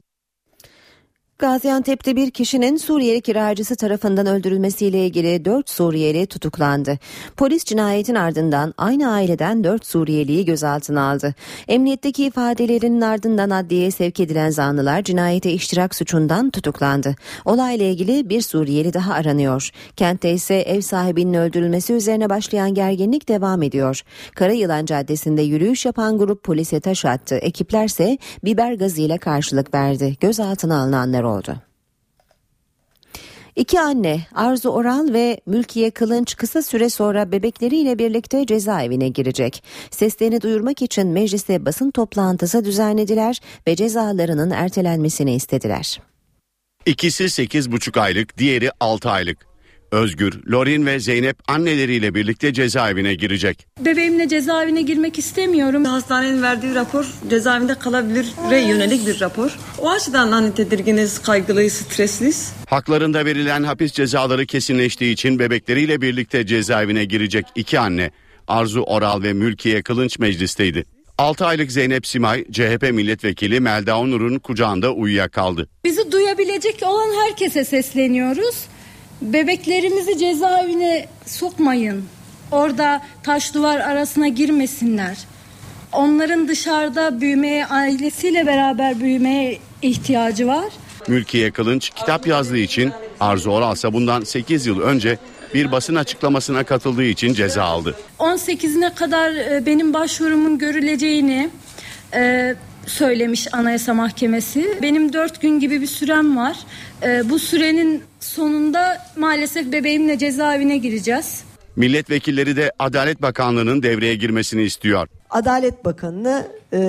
Gaziantep'te bir kişinin Suriyeli kiracısı tarafından öldürülmesiyle ilgili 4 Suriyeli tutuklandı. Polis cinayetin ardından aynı aileden 4 Suriyeliyi gözaltına aldı. Emniyetteki ifadelerinin ardından adliyeye sevk edilen zanlılar cinayete iştirak suçundan tutuklandı. Olayla ilgili bir Suriyeli daha aranıyor. Kentte ise ev sahibinin öldürülmesi üzerine başlayan gerginlik devam ediyor. Karayılan Caddesi'nde yürüyüş yapan grup polise taş attı. Ekiplerse biber gazıyla karşılık verdi. Gözaltına alınanlar oldu. İki anne Arzu Oral ve Mülkiye Kılınç kısa süre sonra bebekleriyle birlikte cezaevine girecek. Seslerini duyurmak için mecliste basın toplantısı düzenlediler ve cezalarının ertelenmesini istediler. İkisi 8,5 aylık, diğeri 6 aylık. Özgür, Lorin ve Zeynep anneleriyle birlikte cezaevine girecek. Bebeğimle cezaevine girmek istemiyorum. Hastanenin verdiği rapor cezaevinde kalabilire yönelik bir rapor. O açıdan hani tedirginiz, kaygılıyız, stresliyiz. Haklarında verilen hapis cezaları kesinleştiği için bebekleriyle birlikte cezaevine girecek iki anne Arzu Oral ve Mülkiye Kılınç meclisteydi. 6 aylık Zeynep Simay, CHP milletvekili Melda Onur'un kucağında uyuyakaldı. Bizi duyabilecek olan herkese sesleniyoruz. Bebeklerimizi cezaevine sokmayın. Orada taş duvar arasına girmesinler. Onların dışarıda büyümeye, ailesiyle beraber büyümeye ihtiyacı var. Mülkiye Kılınç kitap yazdığı için Arzu Oral ise bundan 8 yıl önce bir basın açıklamasına katıldığı için ceza aldı. 18'ine kadar e, benim başvurumun görüleceğini e, söylemiş Anayasa Mahkemesi. Benim 4 gün gibi bir sürem var. E, bu sürenin sonunda maalesef bebeğimle cezaevine gireceğiz. Milletvekilleri de Adalet Bakanlığı'nın devreye girmesini istiyor. Adalet Bakanı'nı e,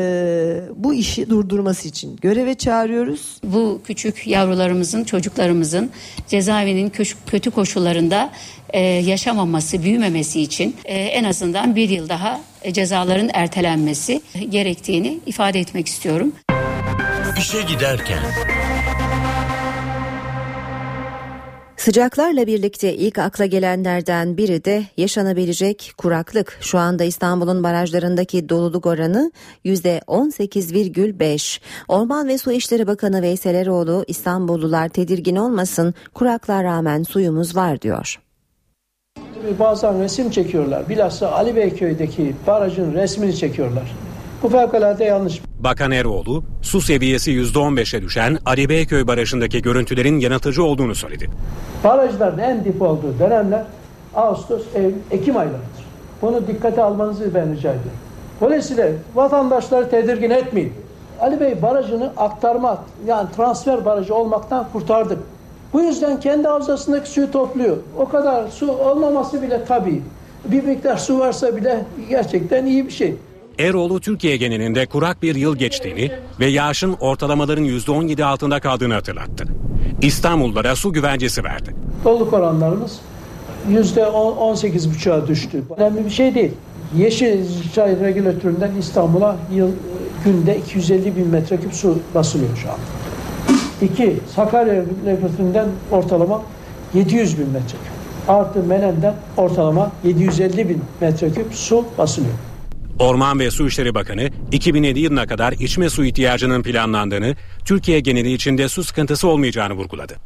bu işi durdurması için göreve çağırıyoruz. Bu küçük yavrularımızın, çocuklarımızın cezaevinin kötü koşullarında e, yaşamaması, büyümemesi için e, en azından bir yıl daha e, cezaların ertelenmesi gerektiğini ifade etmek istiyorum. İşe giderken. Sıcaklarla birlikte ilk akla gelenlerden biri de yaşanabilecek kuraklık. Şu anda İstanbul'un barajlarındaki doluluk oranı %18,5. Orman ve Su İşleri Bakanı Veysel Eroğlu İstanbullular tedirgin olmasın kuraklığa rağmen suyumuz var diyor. Bazen resim çekiyorlar. Bilhassa Ali Beyköy'deki barajın resmini çekiyorlar. Bu fevkalade yanlış. Bakan Eroğlu, su seviyesi %15'e düşen Ali Beyköy Barajı'ndaki görüntülerin yanıltıcı olduğunu söyledi. Barajların en dip olduğu dönemler Ağustos, Eylül, Ekim aylarıdır. Bunu dikkate almanızı ben rica ediyorum. Dolayısıyla vatandaşları tedirgin etmeyin. Ali Bey barajını aktarma yani transfer barajı olmaktan kurtardık. Bu yüzden kendi havzasındaki suyu topluyor. O kadar su olmaması bile tabii. Bir miktar su varsa bile gerçekten iyi bir şey. Eroğlu Türkiye genelinde kurak bir yıl geçtiğini ve yağışın ortalamaların %17 altında kaldığını hatırlattı. İstanbullulara su güvencesi verdi. Doluluk oranlarımız %18,5'a düştü. Önemli bir şey değil. Yeşilçay regülatöründen İstanbul'a yıl günde 250 bin metreküp su basılıyor şu anda. İki, Sakarya regülatöründen ortalama 700 bin metreküp. Artı Menen'den ortalama 750 bin metreküp su basılıyor. Orman ve Su İşleri Bakanı 2007 yılına kadar içme su ihtiyacının planlandığını, Türkiye geneli içinde su sıkıntısı olmayacağını vurguladı.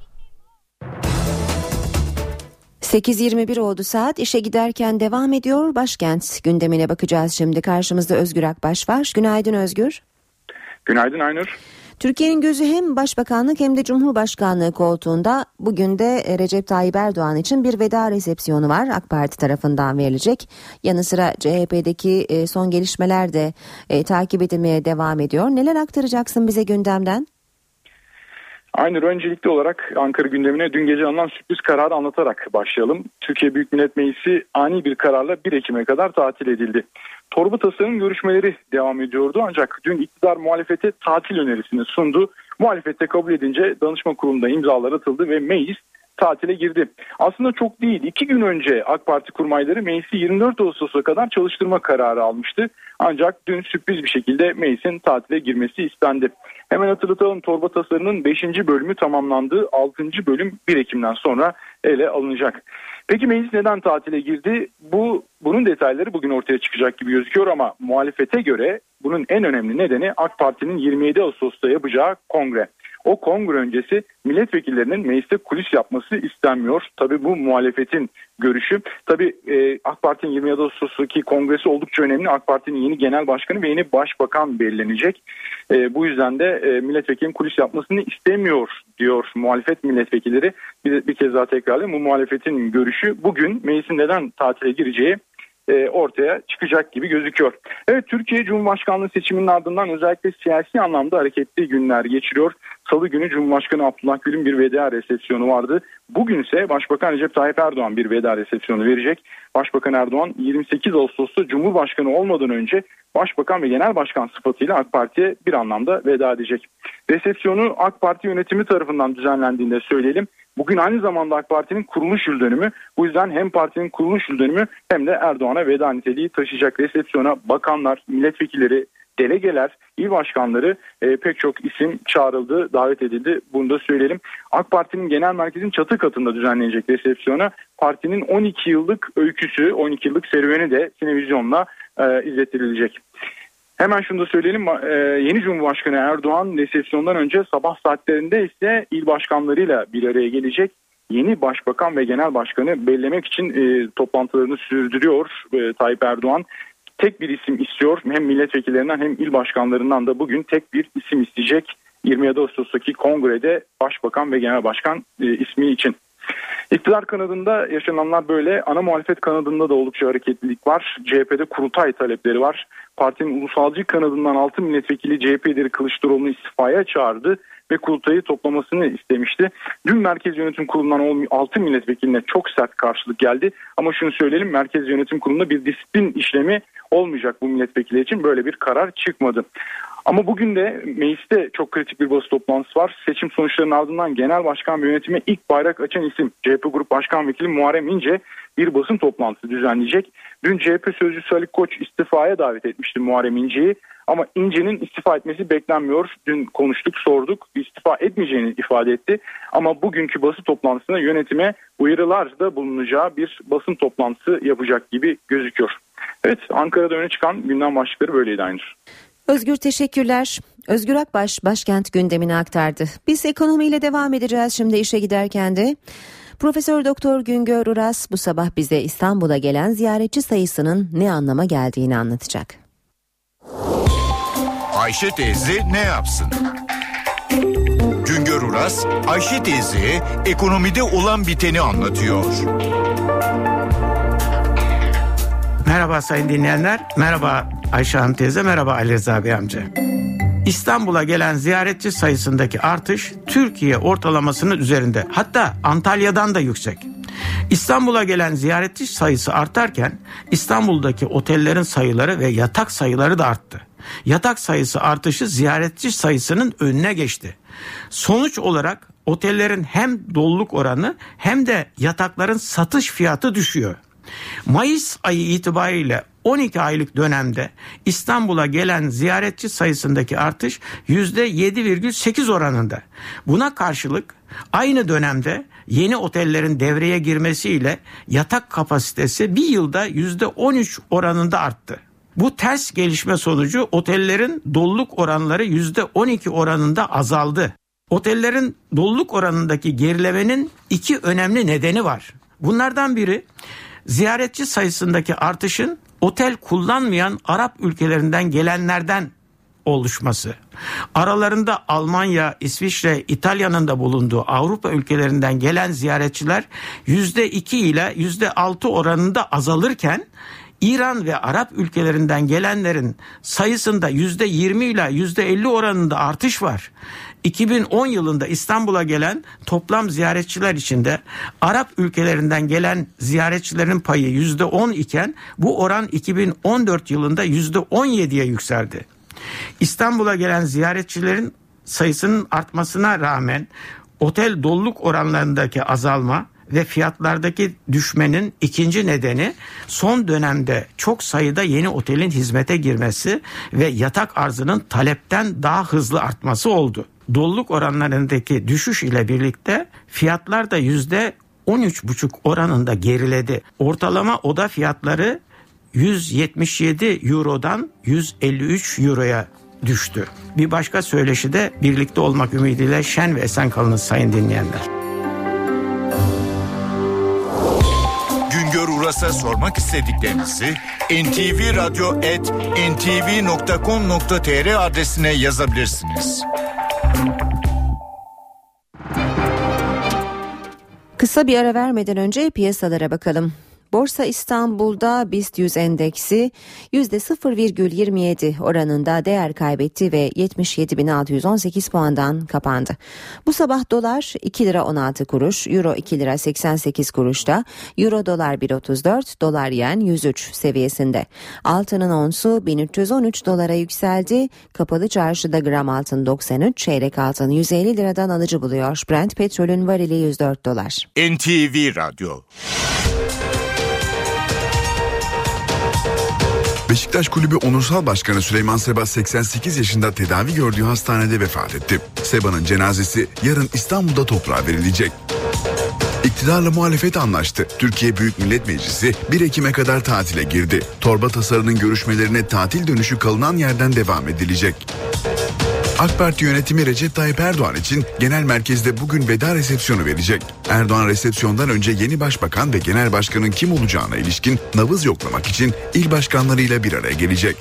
8.21 oldu saat işe giderken devam ediyor başkent gündemine bakacağız şimdi karşımızda Özgür Akbaş var günaydın Özgür Günaydın Aynur Türkiye'nin gözü hem başbakanlık hem de cumhurbaşkanlığı koltuğunda bugün de Recep Tayyip Erdoğan için bir veda resepsiyonu var AK Parti tarafından verilecek. Yanı sıra CHP'deki e, son gelişmeler de e, takip edilmeye devam ediyor. Neler aktaracaksın bize gündemden? Aynı öncelikli olarak Ankara gündemine dün gece alınan sürpriz kararı anlatarak başlayalım. Türkiye Büyük Millet Meclisi ani bir kararla 1 Ekim'e kadar tatil edildi. Torba tasarının görüşmeleri devam ediyordu ancak dün iktidar muhalefete tatil önerisini sundu. Muhalefette kabul edince danışma kurulunda imzalar atıldı ve meclis tatile girdi. Aslında çok değil. İki gün önce AK Parti kurmayları meclisi 24 Ağustos'a kadar çalıştırma kararı almıştı. Ancak dün sürpriz bir şekilde meclisin tatile girmesi istendi. Hemen hatırlatalım torba tasarının 5. bölümü tamamlandı. 6. bölüm 1 Ekim'den sonra ele alınacak. Peki meclis neden tatile girdi? Bu bunun detayları bugün ortaya çıkacak gibi gözüküyor ama muhalefete göre bunun en önemli nedeni AK Parti'nin 27 Ağustos'ta yapacağı kongre. O kongre öncesi milletvekillerinin mecliste kulis yapması istenmiyor. Tabii bu muhalefetin görüşü. Tabii e, AK Parti'nin 27 Ağustos'taki kongresi oldukça önemli. AK Parti'nin yeni genel başkanı ve yeni başbakan belirlenecek. E, bu yüzden de e, milletvekilinin kulis yapmasını istemiyor diyor muhalefet milletvekilleri. Bir, bir kez daha tekrarlayayım. Bu muhalefetin görüşü bugün meclisin neden tatile gireceği e, ortaya çıkacak gibi gözüküyor. Evet Türkiye Cumhurbaşkanlığı seçiminin ardından özellikle siyasi anlamda hareketli günler geçiriyor. Salı günü Cumhurbaşkanı Abdullah Gül'ün bir veda resepsiyonu vardı. Bugün ise Başbakan Recep Tayyip Erdoğan bir veda resepsiyonu verecek. Başbakan Erdoğan 28 Ağustos'ta Cumhurbaşkanı olmadan önce Başbakan ve Genel Başkan sıfatıyla AK Parti'ye bir anlamda veda edecek. Resepsiyonu AK Parti yönetimi tarafından düzenlendiğinde söyleyelim. Bugün aynı zamanda AK Parti'nin kuruluş yıl dönümü. Bu yüzden hem partinin kuruluş yıl dönümü hem de Erdoğan'a veda niteliği taşıyacak resepsiyona bakanlar, milletvekilleri, delegeler, il başkanları e, pek çok isim çağrıldı, davet edildi. Bunu da söyleyelim. AK Parti'nin genel merkezin çatı katında düzenlenecek resepsiyona partinin 12 yıllık öyküsü, 12 yıllık serüveni de sinevizyonla e, izletilecek. Hemen şunu da söyleyelim. E, yeni Cumhurbaşkanı Erdoğan resepsiyondan önce sabah saatlerinde ise il başkanlarıyla bir araya gelecek. Yeni başbakan ve genel başkanı bellemek için e, toplantılarını sürdürüyor e, Tayyip Erdoğan. Tek bir isim istiyor. Hem milletvekillerinden hem il başkanlarından da bugün tek bir isim isteyecek. 27 Ağustos'taki kongrede başbakan ve genel başkan e, ismi için. İktidar kanadında yaşananlar böyle. Ana muhalefet kanadında da oldukça hareketlilik var. CHP'de kurultay talepleri var. Partinin ulusalcı kanadından 6 milletvekili CHP lideri Kılıçdaroğlu'nu istifaya çağırdı. Ve kurultayı toplamasını istemişti. Dün Merkez Yönetim Kurulu'ndan 6 milletvekiline çok sert karşılık geldi. Ama şunu söyleyelim Merkez Yönetim Kurulu'nda bir disiplin işlemi olmayacak bu milletvekili için böyle bir karar çıkmadı. Ama bugün de mecliste çok kritik bir basın toplantısı var. Seçim sonuçlarının ardından genel başkan ve yönetime ilk bayrak açan isim CHP Grup Başkan Vekili Muharrem İnce bir basın toplantısı düzenleyecek. Dün CHP sözcüsü Ali Koç istifaya davet etmişti Muharrem İnce'yi. Ama İnce'nin istifa etmesi beklenmiyor. Dün konuştuk, sorduk. İstifa etmeyeceğini ifade etti. Ama bugünkü basın toplantısında yönetime uyarılar da bulunacağı bir basın toplantısı yapacak gibi gözüküyor. Evet Ankara'da öne çıkan gündem başlıkları böyleydi Aynur. Özgür teşekkürler. Özgür Akbaş başkent gündemini aktardı. Biz ekonomiyle devam edeceğiz şimdi işe giderken de. Profesör Doktor Güngör Uras bu sabah bize İstanbul'a gelen ziyaretçi sayısının ne anlama geldiğini anlatacak. Ayşe teyze ne yapsın? Güngör Uras, Ayşe teyze ekonomide olan biteni anlatıyor. Merhaba sayın dinleyenler, merhaba Ayşe Hanım teyze, merhaba Ali Reza Bey amca. İstanbul'a gelen ziyaretçi sayısındaki artış Türkiye ortalamasının üzerinde. Hatta Antalya'dan da yüksek. İstanbul'a gelen ziyaretçi sayısı artarken İstanbul'daki otellerin sayıları ve yatak sayıları da arttı. Yatak sayısı artışı ziyaretçi sayısının önüne geçti. Sonuç olarak otellerin hem doluluk oranı hem de yatakların satış fiyatı düşüyor. Mayıs ayı itibariyle 12 aylık dönemde İstanbul'a gelen ziyaretçi sayısındaki artış %7,8 oranında. Buna karşılık aynı dönemde yeni otellerin devreye girmesiyle yatak kapasitesi bir yılda %13 oranında arttı. Bu ters gelişme sonucu otellerin doluluk oranları %12 oranında azaldı. Otellerin doluluk oranındaki gerilemenin iki önemli nedeni var. Bunlardan biri ziyaretçi sayısındaki artışın otel kullanmayan Arap ülkelerinden gelenlerden oluşması. Aralarında Almanya, İsviçre, İtalya'nın da bulunduğu Avrupa ülkelerinden gelen ziyaretçiler %2 ile %6 oranında azalırken İran ve Arap ülkelerinden gelenlerin sayısında %20 ile %50 oranında artış var. 2010 yılında İstanbul'a gelen toplam ziyaretçiler içinde Arap ülkelerinden gelen ziyaretçilerin payı %10 iken bu oran 2014 yılında %17'ye yükseldi. İstanbul'a gelen ziyaretçilerin sayısının artmasına rağmen otel doluluk oranlarındaki azalma ve fiyatlardaki düşmenin ikinci nedeni son dönemde çok sayıda yeni otelin hizmete girmesi ve yatak arzının talepten daha hızlı artması oldu. Doluluk oranlarındaki düşüş ile birlikte fiyatlar da yüzde 13,5 oranında geriledi. Ortalama oda fiyatları 177 Euro'dan 153 Euro'ya düştü. Bir başka söyleşi de birlikte olmak ümidiyle şen ve esen kalınız sayın dinleyenler. Güngör Uras'a sormak istediklerinizi ntvradio.ntv.com.tr adresine yazabilirsiniz. Kısa bir ara vermeden önce piyasalara bakalım. Borsa İstanbul'da BIST 100 endeksi %0,27 oranında değer kaybetti ve 77.618 puandan kapandı. Bu sabah dolar 2 lira 16 kuruş, euro 2 lira 88 kuruşta, euro dolar 1.34, dolar yen 103 seviyesinde. Altının onsu 1313 dolara yükseldi. Kapalı çarşıda gram altın 93, çeyrek altın 150 liradan alıcı buluyor. Brent petrolün varili 104 dolar. NTV Radyo Beşiktaş Kulübü Onursal Başkanı Süleyman Seba 88 yaşında tedavi gördüğü hastanede vefat etti. Seba'nın cenazesi yarın İstanbul'da toprağa verilecek. İktidarla muhalefet anlaştı. Türkiye Büyük Millet Meclisi 1 Ekim'e kadar tatile girdi. Torba tasarının görüşmelerine tatil dönüşü kalınan yerden devam edilecek. AK Parti yönetimi Recep Tayyip Erdoğan için genel merkezde bugün veda resepsiyonu verecek. Erdoğan resepsiyondan önce yeni başbakan ve genel başkanın kim olacağına ilişkin nabız yoklamak için il başkanlarıyla bir araya gelecek.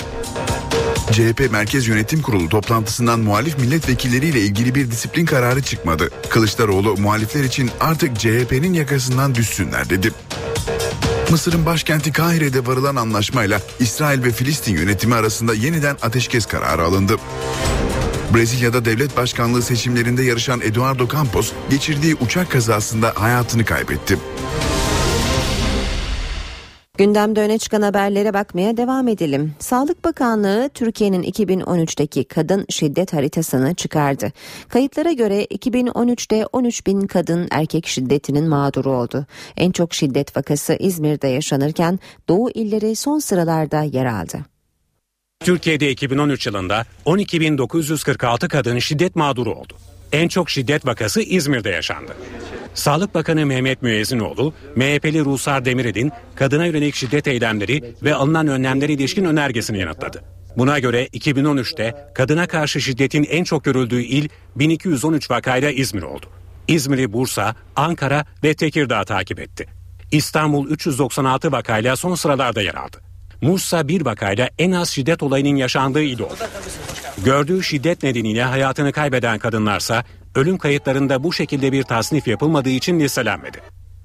CHP Merkez Yönetim Kurulu toplantısından muhalif milletvekilleriyle ilgili bir disiplin kararı çıkmadı. Kılıçdaroğlu muhalifler için artık CHP'nin yakasından düşsünler dedi. Mısır'ın başkenti Kahire'de varılan anlaşmayla İsrail ve Filistin yönetimi arasında yeniden ateşkes kararı alındı. Brezilya'da devlet başkanlığı seçimlerinde yarışan Eduardo Campos geçirdiği uçak kazasında hayatını kaybetti. Gündemde öne çıkan haberlere bakmaya devam edelim. Sağlık Bakanlığı Türkiye'nin 2013'teki kadın şiddet haritasını çıkardı. Kayıtlara göre 2013'te 13 bin kadın erkek şiddetinin mağduru oldu. En çok şiddet vakası İzmir'de yaşanırken Doğu illeri son sıralarda yer aldı. Türkiye'de 2013 yılında 12.946 kadın şiddet mağduru oldu. En çok şiddet vakası İzmir'de yaşandı. Sağlık Bakanı Mehmet Müezzinoğlu, MHP'li Ruhsar Demirel'in kadına yönelik şiddet eylemleri ve alınan önlemlere ilişkin önergesini yanıtladı. Buna göre 2013'te kadına karşı şiddetin en çok görüldüğü il 1213 vakayla İzmir oldu. İzmir'i Bursa, Ankara ve Tekirdağ takip etti. İstanbul 396 vakayla son sıralarda yer aldı. Mursa bir vakayla en az şiddet olayının yaşandığı il oldu. Gördüğü şiddet nedeniyle hayatını kaybeden kadınlarsa ölüm kayıtlarında bu şekilde bir tasnif yapılmadığı için listelenmedi.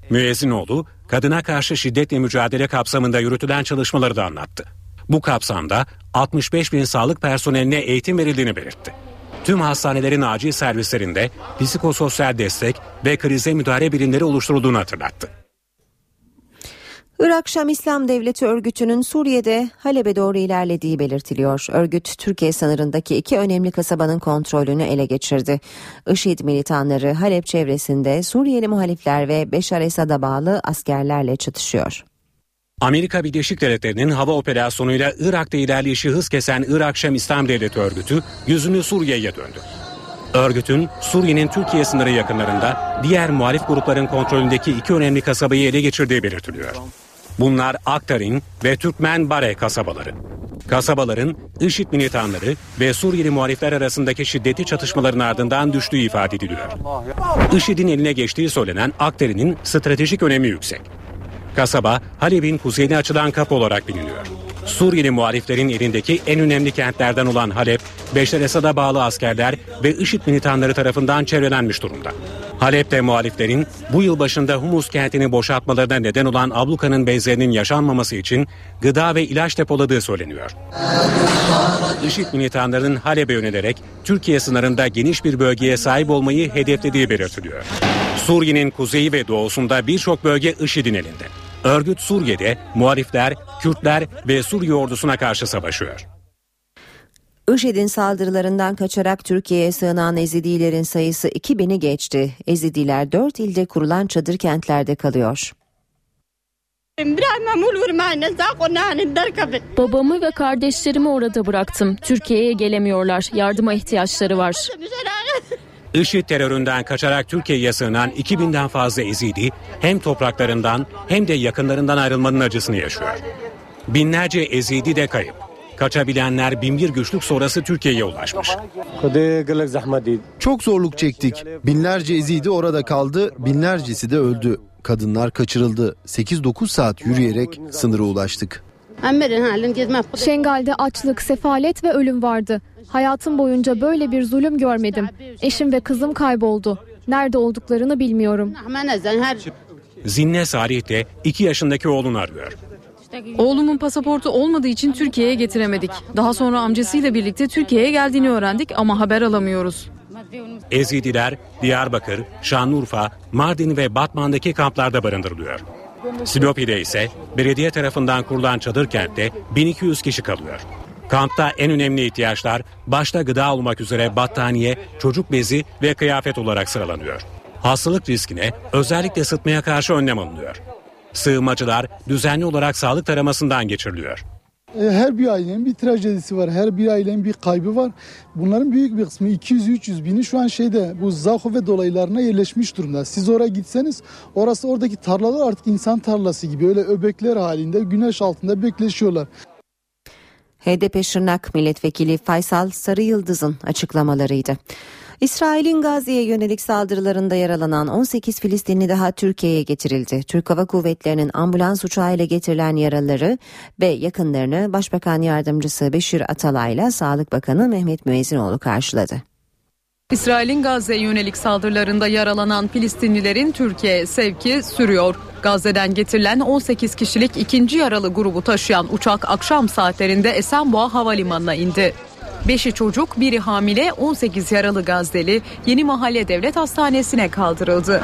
Müezzinoğlu, kadına karşı şiddetle mücadele kapsamında yürütülen çalışmaları da anlattı. Bu kapsamda 65 bin sağlık personeline eğitim verildiğini belirtti. Tüm hastanelerin acil servislerinde psikososyal destek ve krize müdahale birimleri oluşturulduğunu hatırlattı. Irak Şam İslam Devleti örgütünün Suriye'de Halep'e doğru ilerlediği belirtiliyor. Örgüt Türkiye sınırındaki iki önemli kasabanın kontrolünü ele geçirdi. IŞİD militanları Halep çevresinde Suriyeli muhalifler ve Beşar Esad'a bağlı askerlerle çatışıyor. Amerika Birleşik Devletleri'nin hava operasyonuyla Irak'ta ilerleyişi hız kesen Irak Şam İslam Devleti örgütü yüzünü Suriye'ye döndü. Örgütün Suriye'nin Türkiye sınırı yakınlarında diğer muhalif grupların kontrolündeki iki önemli kasabayı ele geçirdiği belirtiliyor. Bunlar Aktarin ve Türkmen Bare kasabaları. Kasabaların IŞİD militanları ve Suriyeli muhalifler arasındaki şiddetli çatışmaların ardından düştüğü ifade ediliyor. IŞİD'in eline geçtiği söylenen Aktarin'in stratejik önemi yüksek. Kasaba Halep'in kuzeyine açılan kapı olarak biliniyor. Suriyeli muhaliflerin elindeki en önemli kentlerden olan Halep, Beşer Esad'a bağlı askerler ve IŞİD militanları tarafından çevrelenmiş durumda. Halep'te muhaliflerin bu yıl başında Humus kentini boşaltmalarına neden olan ablukanın benzerinin yaşanmaması için gıda ve ilaç depoladığı söyleniyor. IŞİD militanlarının Halep'e yönelerek Türkiye sınırında geniş bir bölgeye sahip olmayı hedeflediği belirtiliyor. Suriye'nin kuzeyi ve doğusunda birçok bölge IŞİD'in elinde. Örgüt Suriye'de muhalifler, Kürtler ve Suriye ordusuna karşı savaşıyor. IŞİD'in saldırılarından kaçarak Türkiye'ye sığınan Ezidilerin sayısı 2000'i geçti. Ezidiler 4 ilde kurulan çadır kentlerde kalıyor. Babamı ve kardeşlerimi orada bıraktım. Türkiye'ye gelemiyorlar. Yardıma ihtiyaçları var. IŞİD teröründen kaçarak Türkiye'ye sığınan 2000'den fazla Ezidi hem topraklarından hem de yakınlarından ayrılmanın acısını yaşıyor. Binlerce Ezidi de kayıp. Kaçabilenler binbir güçlük sonrası Türkiye'ye ulaşmış. Çok zorluk çektik. Binlerce ezidi orada kaldı, binlercesi de öldü. Kadınlar kaçırıldı. 8-9 saat yürüyerek sınıra ulaştık. Şengal'de açlık, sefalet ve ölüm vardı. Hayatım boyunca böyle bir zulüm görmedim. Eşim ve kızım kayboldu. Nerede olduklarını bilmiyorum. Zinne Salih de 2 yaşındaki oğlunu arıyor. Oğlumun pasaportu olmadığı için Türkiye'ye getiremedik. Daha sonra amcasıyla birlikte Türkiye'ye geldiğini öğrendik ama haber alamıyoruz. Ezidiler Diyarbakır, Şanlıurfa, Mardin ve Batman'daki kamplarda barındırılıyor. Silopi'de ise belediye tarafından kurulan çadır kentte 1200 kişi kalıyor. Kampta en önemli ihtiyaçlar başta gıda olmak üzere battaniye, çocuk bezi ve kıyafet olarak sıralanıyor. Hastalık riskine özellikle sıtmaya karşı önlem alınıyor. Sığınmacılar düzenli olarak sağlık taramasından geçiriliyor. E, Her bir ailenin bir trajedisi var. Her bir ailenin bir kaybı var. Bunların büyük bir kısmı 200-300 bini şu an şeyde bu Zahove dolaylarına yerleşmiş durumda. Siz oraya gitseniz orası oradaki tarlalar artık insan tarlası gibi öyle öbekler halinde güneş altında bekleşiyorlar. HDP Şırnak Milletvekili Faysal Sarıyıldız'ın açıklamalarıydı. İsrail'in Gazze'ye yönelik saldırılarında yaralanan 18 Filistinli daha Türkiye'ye getirildi. Türk Hava Kuvvetleri'nin ambulans uçağıyla getirilen yaralıları ve yakınlarını Başbakan Yardımcısı Beşir Atalay'la Sağlık Bakanı Mehmet Müezzinoğlu karşıladı. İsrail'in Gazze'ye yönelik saldırılarında yaralanan Filistinlilerin Türkiye'ye sevki sürüyor. Gazze'den getirilen 18 kişilik ikinci yaralı grubu taşıyan uçak akşam saatlerinde Esenboğa Havalimanı'na indi. 5'i çocuk, biri hamile, 18 yaralı Gazze'li Yeni Mahalle Devlet Hastanesi'ne kaldırıldı.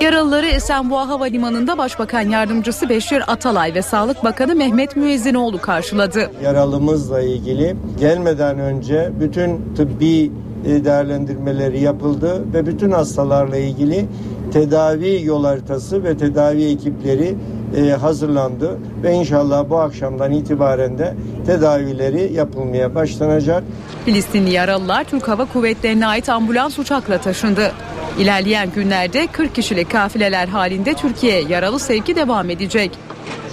Yaralıları Esenboğa Havalimanı'nda Başbakan Yardımcısı Beşir Atalay ve Sağlık Bakanı Mehmet Müezzinoğlu karşıladı. Yaralımızla ilgili gelmeden önce bütün tıbbi değerlendirmeleri yapıldı ve bütün hastalarla ilgili tedavi yol haritası ve tedavi ekipleri e, hazırlandı ve inşallah bu akşamdan itibaren de tedavileri yapılmaya başlanacak. Filistinli yaralılar Türk Hava Kuvvetleri'ne ait ambulans uçakla taşındı. İlerleyen günlerde 40 kişilik kafileler halinde Türkiye'ye yaralı sevki devam edecek.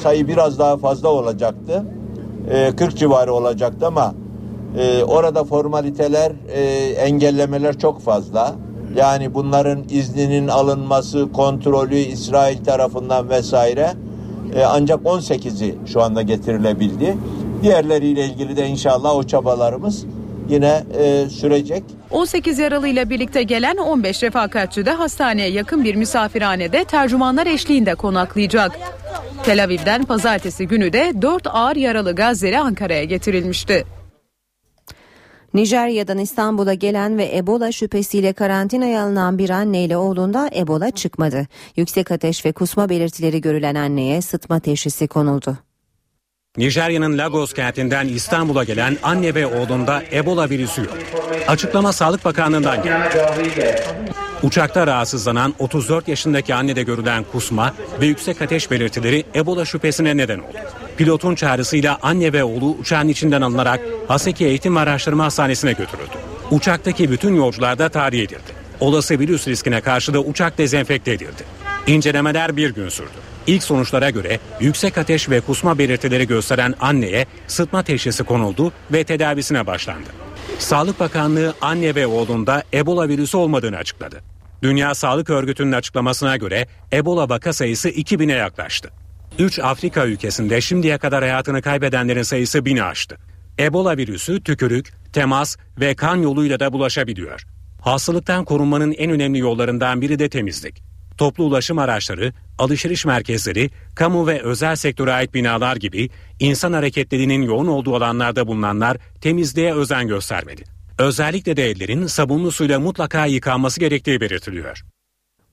Sayı biraz daha fazla olacaktı. 40 civarı olacaktı ama e, orada formaliteler, e, engellemeler çok fazla. Yani bunların izninin alınması, kontrolü İsrail tarafından vesaire e, ancak 18'i şu anda getirilebildi. Diğerleriyle ilgili de inşallah o çabalarımız yine e, sürecek. 18 yaralıyla birlikte gelen 15 refakatçi de hastaneye yakın bir misafirhanede tercümanlar eşliğinde konaklayacak. Tel Aviv'den pazartesi günü de 4 ağır yaralı Gazze'li Ankara'ya getirilmişti. Nijerya'dan İstanbul'a gelen ve Ebola şüphesiyle karantinaya alınan bir anne ile oğlunda Ebola çıkmadı. Yüksek ateş ve kusma belirtileri görülen anneye sıtma teşhisi konuldu. Nijerya'nın Lagos kentinden İstanbul'a gelen anne ve oğlunda Ebola virüsü yok. Açıklama Sağlık Bakanlığı'ndan geldi. Uçakta rahatsızlanan 34 yaşındaki annede görülen kusma ve yüksek ateş belirtileri Ebola şüphesine neden oldu. Pilotun çağrısıyla anne ve oğlu uçağın içinden alınarak Haseki Eğitim ve Araştırma Hastanesi'ne götürüldü. Uçaktaki bütün yolcular da tahliye edildi. Olası virüs riskine karşı da uçak dezenfekte edildi. İncelemeler bir gün sürdü. İlk sonuçlara göre yüksek ateş ve kusma belirtileri gösteren anneye sıtma teşhisi konuldu ve tedavisine başlandı. Sağlık Bakanlığı anne ve oğlunda Ebola virüsü olmadığını açıkladı. Dünya Sağlık Örgütü'nün açıklamasına göre Ebola vaka sayısı 2000'e yaklaştı. 3 Afrika ülkesinde şimdiye kadar hayatını kaybedenlerin sayısı 1000'i aştı. Ebola virüsü tükürük, temas ve kan yoluyla da bulaşabiliyor. Hastalıktan korunmanın en önemli yollarından biri de temizlik. Toplu ulaşım araçları, alışveriş merkezleri, kamu ve özel sektöre ait binalar gibi insan hareketlerinin yoğun olduğu alanlarda bulunanlar temizliğe özen göstermedi. Özellikle de ellerin sabunlu suyla mutlaka yıkanması gerektiği belirtiliyor.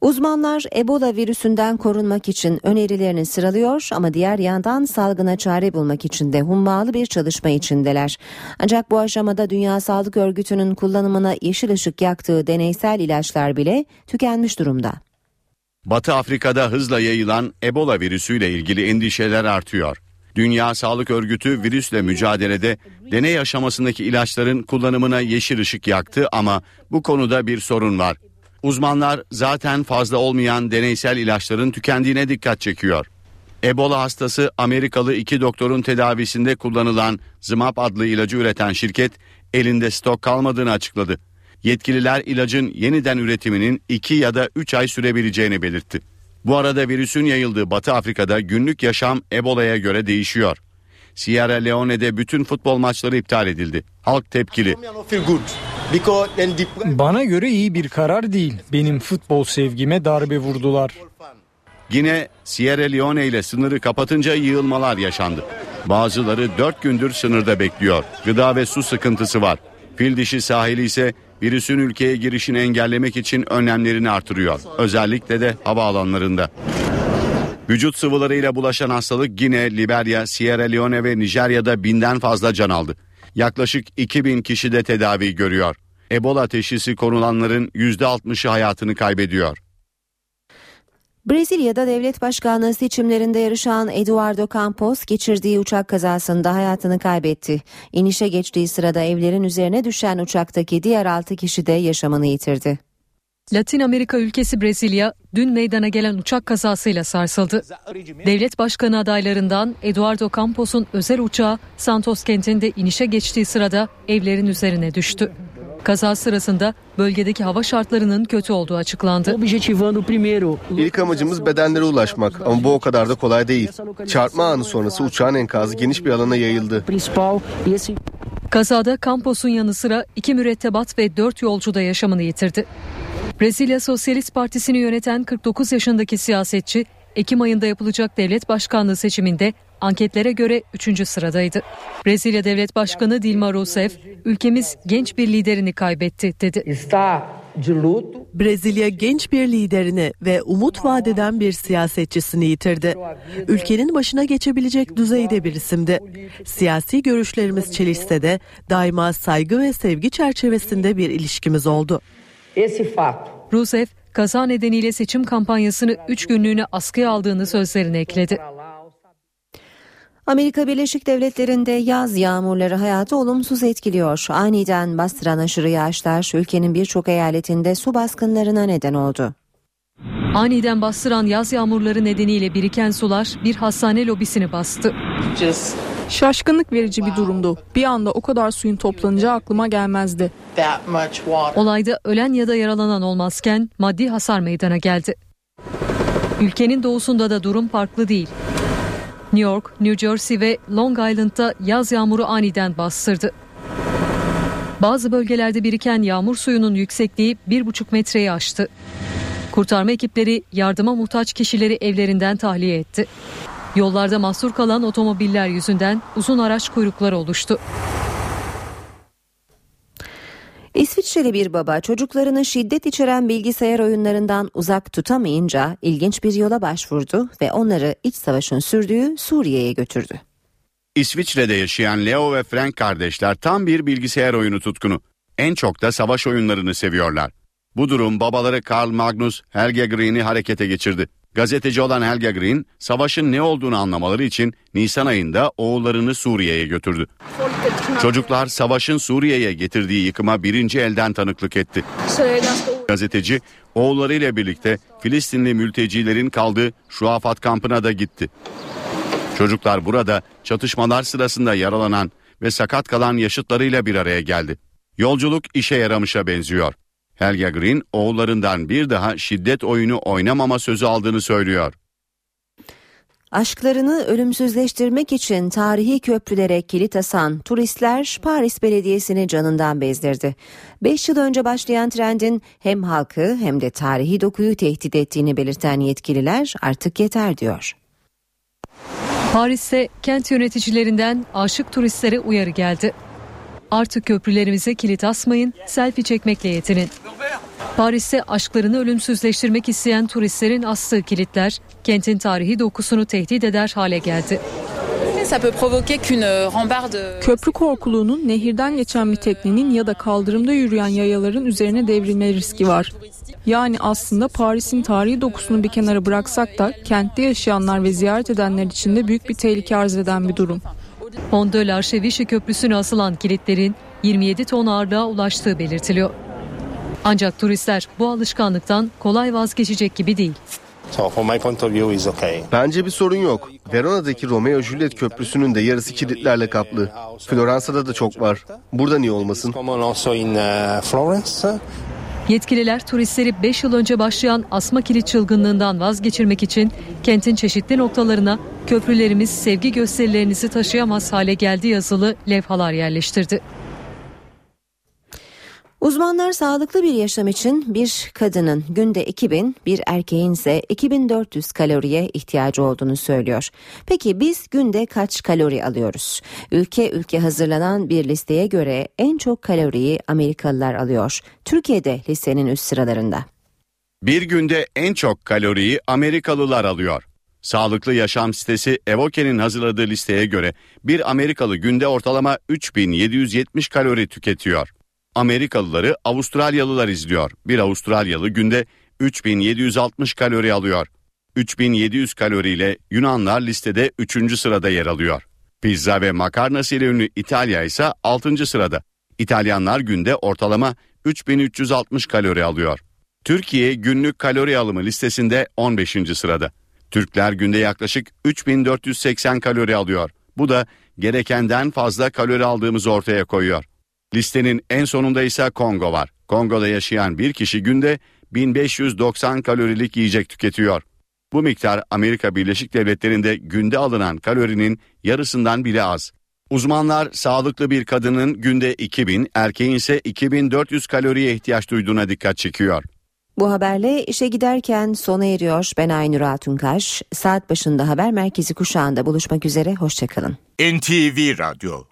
Uzmanlar Ebola virüsünden korunmak için önerilerini sıralıyor ama diğer yandan salgına çare bulmak için de hummalı bir çalışma içindeler. Ancak bu aşamada Dünya Sağlık Örgütü'nün kullanımına yeşil ışık yaktığı deneysel ilaçlar bile tükenmiş durumda. Batı Afrika'da hızla yayılan Ebola virüsüyle ilgili endişeler artıyor. Dünya Sağlık Örgütü virüsle mücadelede deney aşamasındaki ilaçların kullanımına yeşil ışık yaktı ama bu konuda bir sorun var. Uzmanlar zaten fazla olmayan deneysel ilaçların tükendiğine dikkat çekiyor. Ebola hastası Amerikalı iki doktorun tedavisinde kullanılan Zmap adlı ilacı üreten şirket elinde stok kalmadığını açıkladı. Yetkililer ilacın yeniden üretiminin 2 ya da 3 ay sürebileceğini belirtti. Bu arada virüsün yayıldığı Batı Afrika'da günlük yaşam Ebola'ya göre değişiyor. Sierra Leone'de bütün futbol maçları iptal edildi. Halk tepkili. Bana göre iyi bir karar değil. Benim futbol sevgime darbe vurdular. Yine Sierra Leone ile sınırı kapatınca yığılmalar yaşandı. Bazıları 4 gündür sınırda bekliyor. Gıda ve su sıkıntısı var. Fil dişi sahili ise virüsün ülkeye girişini engellemek için önlemlerini artırıyor. Özellikle de havaalanlarında. Vücut sıvılarıyla bulaşan hastalık Gine, Liberya, Sierra Leone ve Nijerya'da binden fazla can aldı. Yaklaşık 2000 kişi de tedavi görüyor. Ebola teşhisi konulanların %60'ı hayatını kaybediyor. Brezilya'da devlet başkanlığı seçimlerinde yarışan Eduardo Campos geçirdiği uçak kazasında hayatını kaybetti. İnişe geçtiği sırada evlerin üzerine düşen uçaktaki diğer 6 kişi de yaşamını yitirdi. Latin Amerika ülkesi Brezilya dün meydana gelen uçak kazasıyla sarsıldı. Devlet başkanı adaylarından Eduardo Campos'un özel uçağı Santos kentinde inişe geçtiği sırada evlerin üzerine düştü. Kaza sırasında bölgedeki hava şartlarının kötü olduğu açıklandı. İlk amacımız bedenlere ulaşmak ama bu o kadar da kolay değil. Çarpma anı sonrası uçağın enkazı geniş bir alana yayıldı. Kazada Campos'un yanı sıra iki mürettebat ve dört yolcu da yaşamını yitirdi. Brezilya Sosyalist Partisi'ni yöneten 49 yaşındaki siyasetçi Ekim ayında yapılacak devlet başkanlığı seçiminde anketlere göre 3. sıradaydı. Brezilya Devlet Başkanı Dilma Rousseff, ülkemiz genç bir liderini kaybetti dedi. Brezilya genç bir liderini ve umut vadeden bir siyasetçisini yitirdi. Ülkenin başına geçebilecek düzeyde bir isimdi. Siyasi görüşlerimiz çelişse de daima saygı ve sevgi çerçevesinde bir ilişkimiz oldu. Rousseff, kaza nedeniyle seçim kampanyasını 3 günlüğüne askıya aldığını sözlerine ekledi. Amerika Birleşik Devletleri'nde yaz yağmurları hayatı olumsuz etkiliyor. Aniden bastıran aşırı yağışlar ülkenin birçok eyaletinde su baskınlarına neden oldu. Aniden bastıran yaz yağmurları nedeniyle biriken sular bir hastane lobisini bastı. Şaşkınlık verici bir durumdu. Bir anda o kadar suyun toplanacağı aklıma gelmezdi. Olayda ölen ya da yaralanan olmazken maddi hasar meydana geldi. Ülkenin doğusunda da durum farklı değil. New York, New Jersey ve Long Island'da yaz yağmuru aniden bastırdı. Bazı bölgelerde biriken yağmur suyunun yüksekliği 1,5 metreyi aştı. Kurtarma ekipleri yardıma muhtaç kişileri evlerinden tahliye etti. Yollarda mahsur kalan otomobiller yüzünden uzun araç kuyrukları oluştu. İsviçreli bir baba çocuklarını şiddet içeren bilgisayar oyunlarından uzak tutamayınca ilginç bir yola başvurdu ve onları iç savaşın sürdüğü Suriye'ye götürdü. İsviçre'de yaşayan Leo ve Frank kardeşler tam bir bilgisayar oyunu tutkunu. En çok da savaş oyunlarını seviyorlar. Bu durum babaları Karl Magnus Helge Green'i harekete geçirdi. Gazeteci olan Helge Green, savaşın ne olduğunu anlamaları için Nisan ayında oğullarını Suriye'ye götürdü. Çocuklar savaşın Suriye'ye getirdiği yıkıma birinci elden tanıklık etti. Gazeteci oğullarıyla birlikte Filistinli mültecilerin kaldığı Şuafat kampına da gitti. Çocuklar burada çatışmalar sırasında yaralanan ve sakat kalan yaşıtlarıyla bir araya geldi. Yolculuk işe yaramışa benziyor. Helga Green oğullarından bir daha şiddet oyunu oynamama sözü aldığını söylüyor. Aşklarını ölümsüzleştirmek için tarihi köprülere kilit asan turistler Paris Belediyesi'ni canından bezdirdi. 5 yıl önce başlayan trendin hem halkı hem de tarihi dokuyu tehdit ettiğini belirten yetkililer artık yeter diyor. Paris'te kent yöneticilerinden aşık turistlere uyarı geldi. Artık köprülerimize kilit asmayın, selfie çekmekle yetinin. Paris'te aşklarını ölümsüzleştirmek isteyen turistlerin astığı kilitler kentin tarihi dokusunu tehdit eder hale geldi. Köprü korkuluğunun nehirden geçen bir teknenin ya da kaldırımda yürüyen yayaların üzerine devrilme riski var. Yani aslında Paris'in tarihi dokusunu bir kenara bıraksak da kentte yaşayanlar ve ziyaret edenler için de büyük bir tehlike arz eden bir durum. Pont de l'Archevêché Köprüsü'ne asılan kilitlerin 27 ton ağırlığa ulaştığı belirtiliyor. Ancak turistler bu alışkanlıktan kolay vazgeçecek gibi değil. Bence bir sorun yok. Verona'daki Romeo Juliet Köprüsü'nün de yarısı kilitlerle kaplı. Floransa'da da çok var. Burada niye olmasın? Yetkililer turistleri 5 yıl önce başlayan asma kilit çılgınlığından vazgeçirmek için kentin çeşitli noktalarına köprülerimiz sevgi gösterilerinizi taşıyamaz hale geldi yazılı levhalar yerleştirdi. Uzmanlar sağlıklı bir yaşam için bir kadının günde 2000, bir erkeğin ise 2400 kaloriye ihtiyacı olduğunu söylüyor. Peki biz günde kaç kalori alıyoruz? Ülke ülke hazırlanan bir listeye göre en çok kaloriyi Amerikalılar alıyor. Türkiye'de listenin üst sıralarında. Bir günde en çok kaloriyi Amerikalılar alıyor. Sağlıklı Yaşam sitesi Evoke'nin hazırladığı listeye göre bir Amerikalı günde ortalama 3770 kalori tüketiyor. Amerikalıları Avustralyalılar izliyor. Bir Avustralyalı günde 3760 kalori alıyor. 3700 kaloriyle Yunanlar listede 3. sırada yer alıyor. Pizza ve makarnası ile ünlü İtalya ise 6. sırada. İtalyanlar günde ortalama 3360 kalori alıyor. Türkiye günlük kalori alımı listesinde 15. sırada. Türkler günde yaklaşık 3480 kalori alıyor. Bu da gerekenden fazla kalori aldığımızı ortaya koyuyor. Listenin en sonunda ise Kongo var. Kongo'da yaşayan bir kişi günde 1590 kalorilik yiyecek tüketiyor. Bu miktar Amerika Birleşik Devletleri'nde günde alınan kalorinin yarısından bile az. Uzmanlar sağlıklı bir kadının günde 2000, erkeğin ise 2400 kaloriye ihtiyaç duyduğuna dikkat çekiyor. Bu haberle işe giderken sona eriyor. Ben Aynur Altunkaş. Saat başında haber merkezi kuşağında buluşmak üzere. Hoşçakalın. NTV Radyo